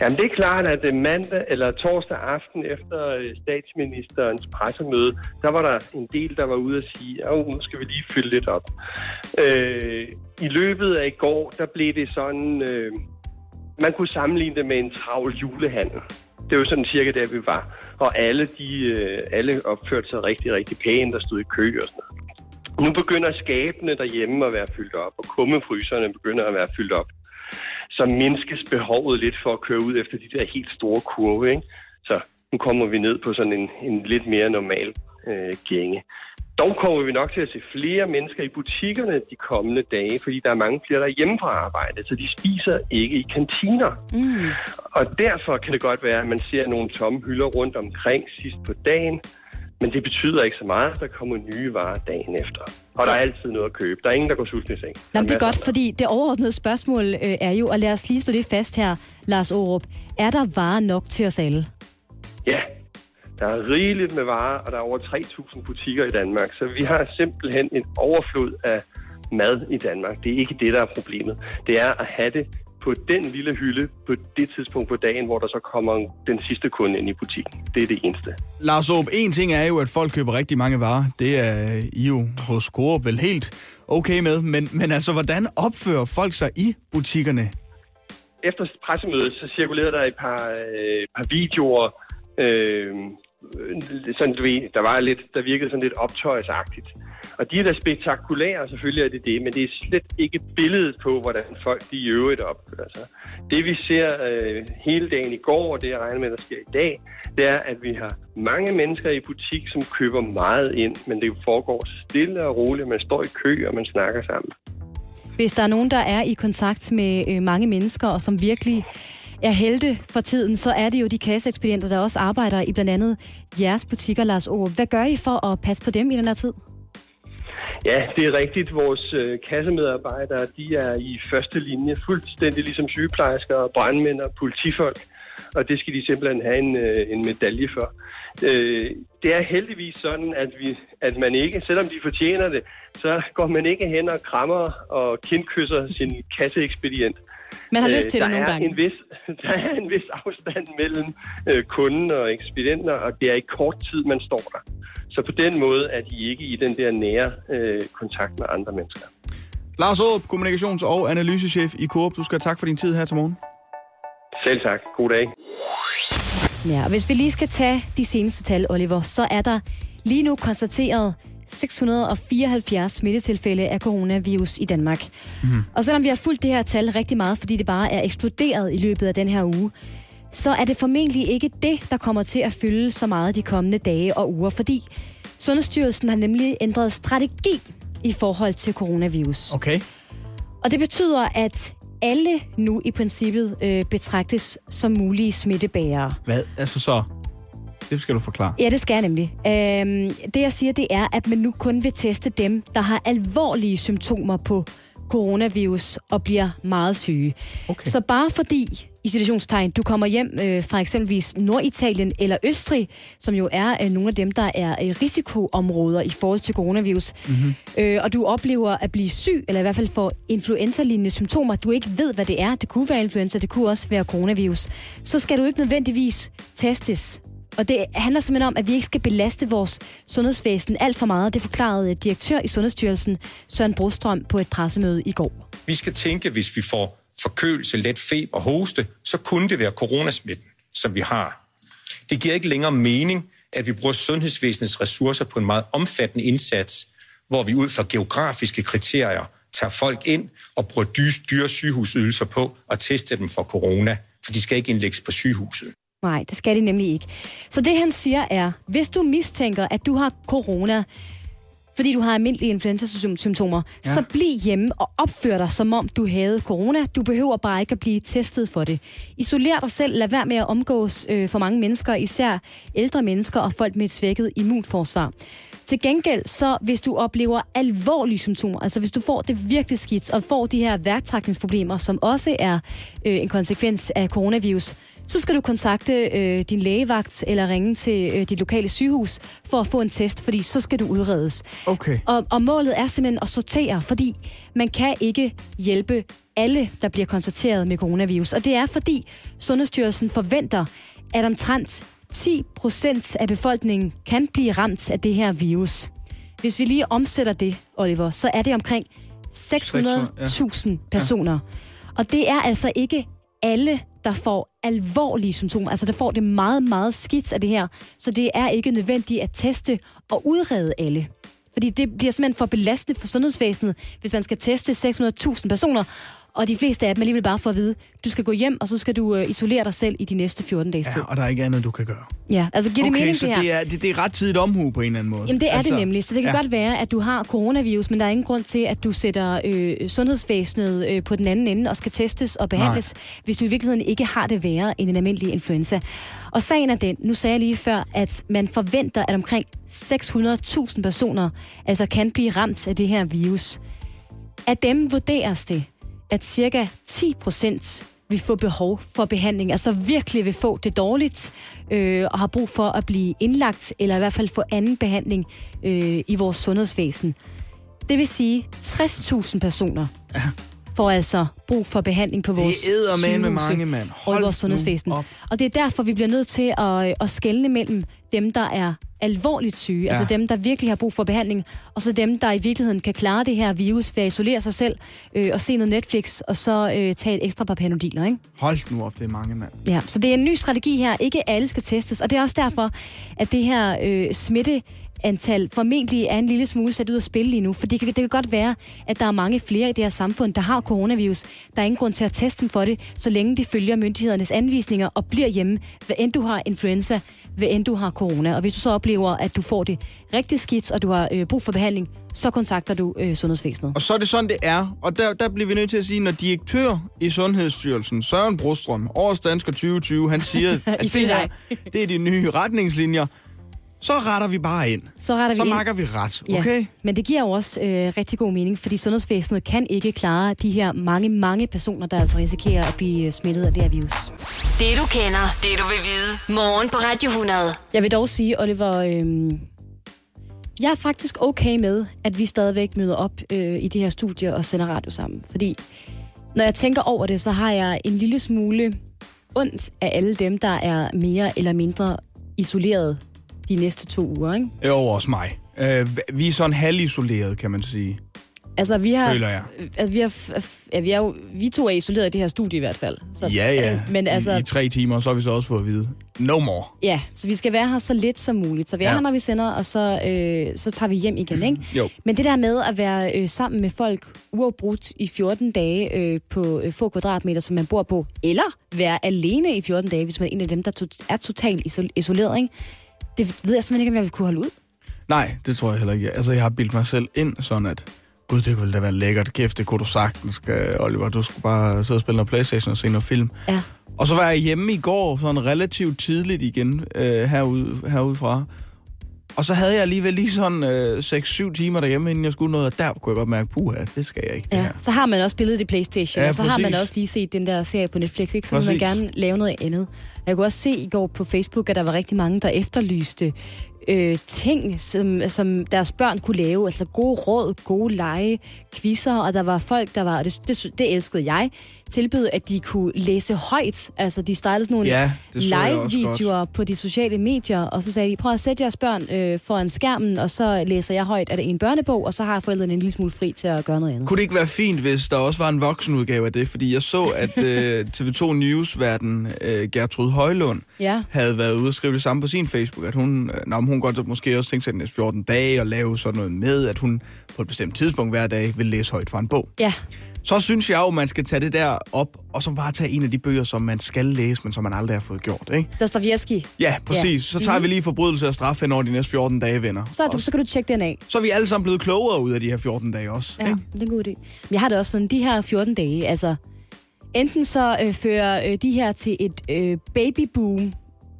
Jamen det er klart, at øh, mandag eller torsdag aften efter øh, statsministerens pressemøde, der var der en del, der var ude at sige, at nu skal vi lige fylde lidt op. Øh, I løbet af i går, der blev det sådan, øh, man kunne sammenligne det med en travl julehandel. Det var sådan cirka der, vi var. Og alle, de, øh, alle opførte sig rigtig, rigtig pænt og stod i kø og sådan noget. Nu begynder skabene derhjemme at være fyldt op, og kummefryserne begynder at være fyldt op så mindskes behovet lidt for at køre ud efter de der helt store kurve. Ikke? Så nu kommer vi ned på sådan en, en lidt mere normal øh, gænge. Dog kommer vi nok til at se flere mennesker i butikkerne de kommende dage, fordi der er mange flere, der er hjemme fra arbejde, så de spiser ikke i kantiner. Mm. Og derfor kan det godt være, at man ser nogle tomme hylder rundt omkring sidst på dagen, men det betyder ikke så meget, der kommer nye varer dagen efter. Og så... der er altid noget at købe. Der er ingen, der går sulten i seng. Jamen, det er godt, fordi det overordnede spørgsmål øh, er jo, og lad os lige stå det fast her, Lars Aarup. Er der varer nok til os alle? Ja, der er rigeligt med varer, og der er over 3.000 butikker i Danmark. Så vi har simpelthen en overflod af mad i Danmark. Det er ikke det, der er problemet. Det er at have det på den lille hylde på det tidspunkt på dagen, hvor der så kommer den sidste kunde ind i butikken. Det er det eneste. Lars Aab, en ting er jo, at folk køber rigtig mange varer. Det er I jo hos Coop vel helt okay med. Men, men altså, hvordan opfører folk sig i butikkerne? Efter pressemødet, så cirkulerede der et par, øh, par videoer, øh, sådan, du ved, der, var lidt, der virkede sådan lidt optøjsagtigt. Og de er da spektakulære, selvfølgelig er det det, men det er slet ikke billedet på, hvordan folk de i øvrigt opfører sig. Det vi ser øh, hele dagen i går, og det jeg regner med, der sker i dag, det er, at vi har mange mennesker i butik, som køber meget ind, men det foregår stille og roligt. Man står i kø, og man snakker sammen. Hvis der er nogen, der er i kontakt med øh, mange mennesker, og som virkelig er helte for tiden, så er det jo de kasseekspedienter, der også arbejder i blandt andet jeres butikker, Lars O. Hvad gør I for at passe på dem i den her tid? Ja, det er rigtigt. Vores øh, kassemedarbejdere, de er i første linje, fuldstændig ligesom sygeplejersker, brandmænd og politifolk. Og det skal de simpelthen have en, øh, en medalje for. Øh, det er heldigvis sådan, at, vi, at man ikke, selvom de fortjener det, så går man ikke hen og krammer og kindkysser sin kasseekspedient. Man har lyst til det der nogle er gange. En vis, der er en vis afstand mellem øh, kunden og ekspedienter, og det er i kort tid, man står der. Så på den måde er de ikke i den der nære øh, kontakt med andre mennesker. Lars Aab, kommunikations- og analysechef i Coop. Du skal have tak for din tid her til morgen. Selv tak. God dag. Ja, og hvis vi lige skal tage de seneste tal, Oliver, så er der lige nu konstateret 674 smittetilfælde af coronavirus i Danmark. Mm. Og selvom vi har fulgt det her tal rigtig meget, fordi det bare er eksploderet i løbet af den her uge, så er det formentlig ikke det, der kommer til at fylde så meget de kommende dage og uger, fordi Sundhedsstyrelsen har nemlig ændret strategi i forhold til coronavirus. Okay. Og det betyder, at alle nu i princippet øh, betragtes som mulige smittebærere. Hvad? Altså så... Det skal du forklare. Ja, det skal jeg nemlig. Øhm, det jeg siger, det er, at man nu kun vil teste dem, der har alvorlige symptomer på coronavirus og bliver meget syge. Okay. Så bare fordi, i situationstegn, du kommer hjem øh, fra eksempelvis Norditalien eller Østrig, som jo er øh, nogle af dem, der er øh, risikoområder i forhold til coronavirus, Mm-hmm. øh, og du oplever at blive syg, eller i hvert fald få influenza-lignende symptomer, du ikke ved, hvad det er, det kunne være influenza, det kunne også være coronavirus, så skal du ikke nødvendigvis testes Og det handler simpelthen om, at vi ikke skal belaste vores sundhedsvæsen alt for meget. Det forklarede direktør i Sundhedsstyrelsen, Søren Brostrøm, på et pressemøde i går. Vi skal tænke, hvis vi får forkølelse, let feber og hoste, så kunne det være coronasmitten, som vi har. Det giver ikke længere mening, at vi bruger sundhedsvæsenets ressourcer på en meget omfattende indsats, hvor vi ud fra geografiske kriterier tager folk ind og bruger dyre, dyre sygehusydelser på og teste dem for corona, for de skal ikke indlægges på sygehuset. Nej, det skal de nemlig ikke. Så det han siger er, hvis du mistænker, at du har corona, fordi du har almindelige influenza-symptomer, ja. så bliv hjemme og opfør dig, som om du havde corona. Du behøver bare ikke at blive testet for det. Isoler dig selv. Lad være med at omgås øh, for mange mennesker, især ældre mennesker og folk med et svækket immunforsvar. Til gengæld, så hvis du oplever alvorlige symptomer, altså hvis du får det virkelig skidt, og får de her værktrækningsproblemer, som også er øh, en konsekvens af coronavirus, så skal du kontakte øh, din lægevagt eller ringe til øh, dit lokale sygehus for at få en test, fordi så skal du udredes. Okay. Og, og målet er simpelthen at sortere, fordi man kan ikke hjælpe alle, der bliver konstateret med coronavirus. Og det er fordi Sundhedsstyrelsen forventer, at omtrent 10 procent af befolkningen kan blive ramt af det her virus. Hvis vi lige omsætter det, Oliver, så er det omkring 600.000 personer. Og det er altså ikke alle, der får alvorlige symptomer. Altså, der får det meget, meget skidt af det her. Så det er ikke nødvendigt at teste og udrede alle. Fordi det bliver simpelthen for belastende for sundhedsvæsenet, hvis man skal teste 600.000 personer, og de fleste af dem alligevel bare får at vide, du skal gå hjem, og så skal du øh, isolere dig selv i de næste 14 dages tid. Ja, og der er ikke andet, du kan gøre. Ja, altså giver det okay, mening så det her? det er, det, det er ret tidligt omhu på en eller anden måde. Jamen det er altså, det nemlig, så det kan ja. godt være, at du har coronavirus, men der er ingen grund til, at du sætter øh, sundhedsvæsenet øh, på den anden ende og skal testes og behandles, Nej. hvis du i virkeligheden ikke har det værre end en almindelig influenza. Og sagen er den, nu sagde jeg lige før, at man forventer, at omkring 600.000 personer altså kan blive ramt af det her virus. Af dem vurderes det, at cirka 10 procent vil få behov for behandling, altså virkelig vil få det dårligt øh, og har brug for at blive indlagt, eller i hvert fald få anden behandling øh, i vores sundhedsvæsen. Det vil sige 60.000 personer ja får altså brug for behandling på vores Det er med mange, mand. og Hold vores sundhedsvæsen. op. Og det er derfor, vi bliver nødt til at, at skelne mellem dem, der er alvorligt syge, ja. altså dem, der virkelig har brug for behandling, og så dem, der i virkeligheden kan klare det her virus ved at isolere sig selv øh, og se noget Netflix, og så øh, tage et ekstra par panodiler, ikke? Hold nu op, det er mange, mand. Ja, så det er en ny strategi her. Ikke alle skal testes, og det er også derfor, at det her øh, smitte antal formentlig er en lille smule sat ud af spil lige nu, for det kan, det kan godt være, at der er mange flere i det her samfund, der har coronavirus. Der er ingen grund til at teste dem for det, så længe de følger myndighedernes anvisninger og bliver hjemme, hvad end du har influenza, hvad end du har corona. Og hvis du så oplever, at du får det rigtig skidt, og du har øh, brug for behandling, så kontakter du øh, Sundhedsvæsenet. Og så er det sådan, det er. Og der, der bliver vi nødt til at sige, når direktør i Sundhedsstyrelsen, Søren Brostrøm, årets dansker 2020, han siger, at det her, det er de nye retningslinjer, så retter vi bare ind. Så retter vi så ind. makker vi ret, Ja, okay? men det giver jo også øh, rigtig god mening, fordi sundhedsvæsenet kan ikke klare de her mange, mange personer, der altså risikerer at blive øh, smittet af det her virus. Det du kender, det du vil vide. Morgen på Radio 100. Jeg vil dog sige, Oliver, øh, jeg er faktisk okay med, at vi stadigvæk møder op øh, i det her studie og sender radio sammen. Fordi når jeg tænker over det, så har jeg en lille smule ondt af alle dem, der er mere eller mindre isoleret de næste to uger, ikke? Jo, også mig. Øh, vi er sådan halvisoleret, kan man sige. Altså, vi har... Føler jeg. Altså, vi, har, ja, vi, er jo, vi to er isoleret i det her studie i hvert fald. Så, Ja, ja. øh, Men altså, I, I tre timer, så har vi så også fået at vide. No more. ja, så vi skal være her så lidt som muligt. Så vi er Ja. her, når vi sender, og så, øh, så tager vi hjem igen, ikke? Jo. Men det der med at være øh, sammen med folk uafbrudt i 14 dage øh, på øh, få kvadratmeter, som man bor på, eller være alene i 14 dage, hvis man er en af dem, der to- er totalt isol- isoleret, ikke? Det ved jeg simpelthen ikke, om jeg vil kunne holde ud. Nej, det tror jeg heller ikke. Altså, jeg har bildt mig selv ind sådan, at gud, det kunne da være lækkert. Kæft, det kunne du sagtens, skal, Oliver. Du skulle bare sidde og spille noget Playstation og se noget film. Ja. Og så var jeg hjemme i går, sådan relativt tidligt igen, øh, herude, herudefra. Og så havde jeg alligevel lige sådan øh, 6-7 timer derhjemme, inden jeg skulle noget, og der kunne jeg godt mærke, puha, det skal jeg ikke. Ja, så har man også billedet i Playstation, Ja, og så har man præcis. også lige set den der serie på Netflix, ikke? så vil man Præcis. gerne lave noget andet. Jeg kunne også se i går på Facebook, at der var rigtig mange, der efterlyste øh, ting, som, som deres børn kunne lave. Altså gode råd, gode lege, quizzer, og der var folk, der var, og det, det, det elskede jeg, tilbød, at de kunne læse højt. Altså, de startede sådan nogle Ja, live-videoer på de sociale medier, og så sagde de, prøv at sætte jeres børn øh, foran skærmen, og så læser jeg højt af en børnebog, og så har forældrene en lille smule fri til at gøre noget andet. Kunne det ikke være fint, hvis der også var en voksenudgave af det? Fordi jeg så, at øh, TV2 News-verden øh, Gertrud Højlund Ja. havde været ude og skrive det samme på sin Facebook, at hun, øh, nå, hun godt måske også tænkte sig de næste 14 dage og lave sådan noget med, at hun på et bestemt tidspunkt hver dag vil læse højt fra en bog. Ja. Så synes jeg jo, man skal tage det der op, og så bare tage en af de bøger, som man skal læse, men som man aldrig har fået gjort, ikke? Dostoyevsky. Ja, præcis. Så tager vi lige forbrydelse og straf hen over de næste 14 dage, venner. Så, du, så kan du tjekke den af. Så er vi alle sammen blevet klogere ud af de her 14 dage også. Ja, det er en god idé. Men jeg har det også sådan, de her 14 dage, altså... Enten så øh, fører øh, de her til et øh, babyboom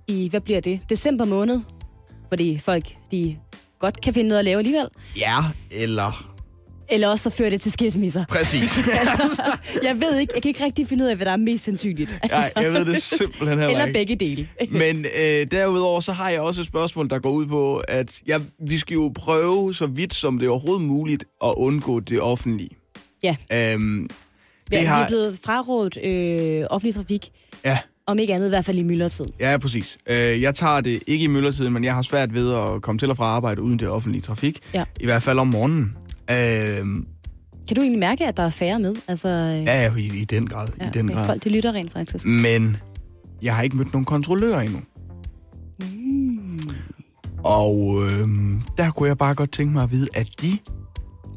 i, hvad bliver det, december måned, fordi folk, de godt kan finde noget at lave alligevel. Ja, eller... Eller også så fører det til skilsmisser. Præcis. altså, jeg ved ikke, jeg kan ikke rigtig finde ud af, hvad der er mest sandsynligt. Altså, Nej, jeg ved det simpelthen heller Eller ikke. begge dele. Men øh, derudover så har jeg også et spørgsmål, der går ud på, at ja, vi skal jo prøve så vidt som det er overhovedet muligt at undgå det offentlige. Ja. Øhm, Ja, det vi har, er blevet frarådet øh, offentlig trafik, ja, om ikke andet i hvert fald i myldretiden. ja, præcis. Øh, jeg tager det ikke i myldretiden, men jeg har svært ved at komme til og fra arbejde uden det offentlige trafik. Ja. I hvert fald om morgenen. Øhm, Kan du egentlig mærke, at der er færre med? Altså, øh, ja, ja, i, i den grad. ja, i den okay, grad. folk de lytter rent faktisk. Men jeg har ikke mødt nogen kontrollører endnu. Mm. Og øhm, der kunne jeg bare godt tænke mig at vide, at de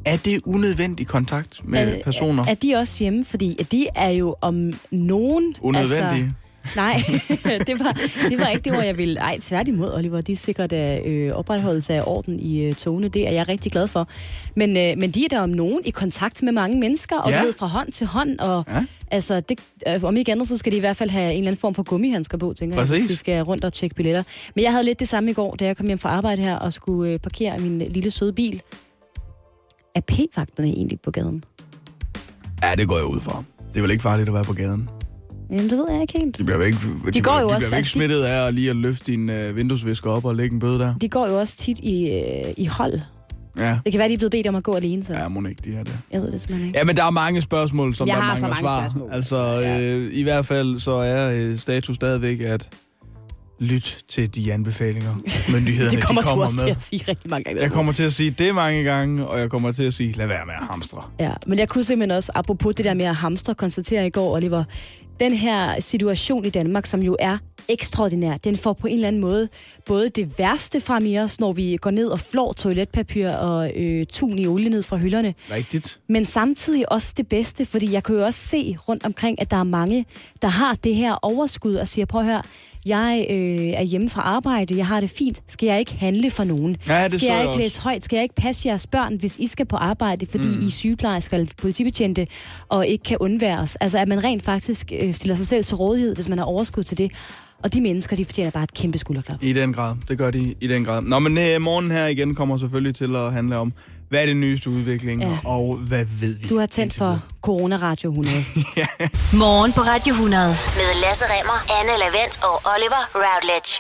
er det unødvendig kontakt med Er- personer? Er de også hjemme? Fordi at de er jo om nogen... Unødvendige? Altså, nej, det var, det var ikke det, hvor jeg ville... Ej, tværtimod, Oliver. De sikrer da øh, opretholdelse af orden i øh, togene. Det er jeg rigtig glad for. Men, øh, men de er der om nogen i kontakt med mange mennesker, og Ja. ved fra hånd til hånd. Og, Ja. altså, det, øh, om ikke andet, så skal de i hvert fald have en eller anden form for gummihandsker på, tænker jeg, Præcis. hvis de skal rundt og tjekke billetter. Men jeg havde lidt det samme i går, da jeg kom hjem fra arbejde her og skulle øh, parkere min lille søde bil. Er p-vagterne egentlig på gaden? Ja, det går jeg ud fra. Det er vel ikke farligt at være på gaden. Jamen, det ved jeg ikke helt. De bliver vel ikke, de, går bliver, jo de også- bliver ikke altså, de- smittet af at lige at løfte din øh, vinduesvisker op og lægge en bøde der. De går jo også tit i, øh, i hold. Ja, Det kan være, de er blevet bedt om at gå alene, så ja må ikke, de er det. jeg ved det simpelthen ikke. Ja, men der er mange spørgsmål, som Jeg der har så mangler mange svar. spørgsmål. Altså, øh, i hvert fald så er øh, status stadigvæk, at lyt til de anbefalinger, myndighederne det kommer de du kommer også med. til at sige rigtig mange gange. Jeg kommer til at sige det mange gange, og jeg kommer til at sige, lad være med at hamstre. Ja, men jeg kunne simpelthen også, apropos det der med at hamstre, konstatere i går, Oliver, den her situation i Danmark, som jo er ekstraordinær, den får på en eller anden måde både det værste frem i os, når vi går ned og flår toiletpapir og øh, tun i olie ned fra hylderne, Rigtigt. men samtidig også det bedste, fordi jeg kan jo også se rundt omkring, at der er mange, der har det her overskud og siger, prøv at høre, jeg øh, er hjemme fra arbejde, jeg har det fint, skal jeg ikke handle for nogen? Ja, det skal jeg jeg ikke også. læse højt? Skal jeg ikke passe jeres børn, hvis I skal på arbejde, fordi mm. I er sygeplejersker eller politibetjente, og ikke kan undværes? Altså, at man rent faktisk øh, stiller sig selv til rådighed, hvis man har overskud til det. Og de mennesker, de fortjener bare et kæmpe skulderklap. I den grad. Det gør de i den grad. Nå, men øh, morgen her igen kommer selvfølgelig til at handle om, hvad er det nyeste udvikling, Ja. og hvad ved vi? Du har tændt for Corona Radio 100. Morgen på Radio 100 med Lasse Remmer, Anne Lavendt og Oliver Routledge.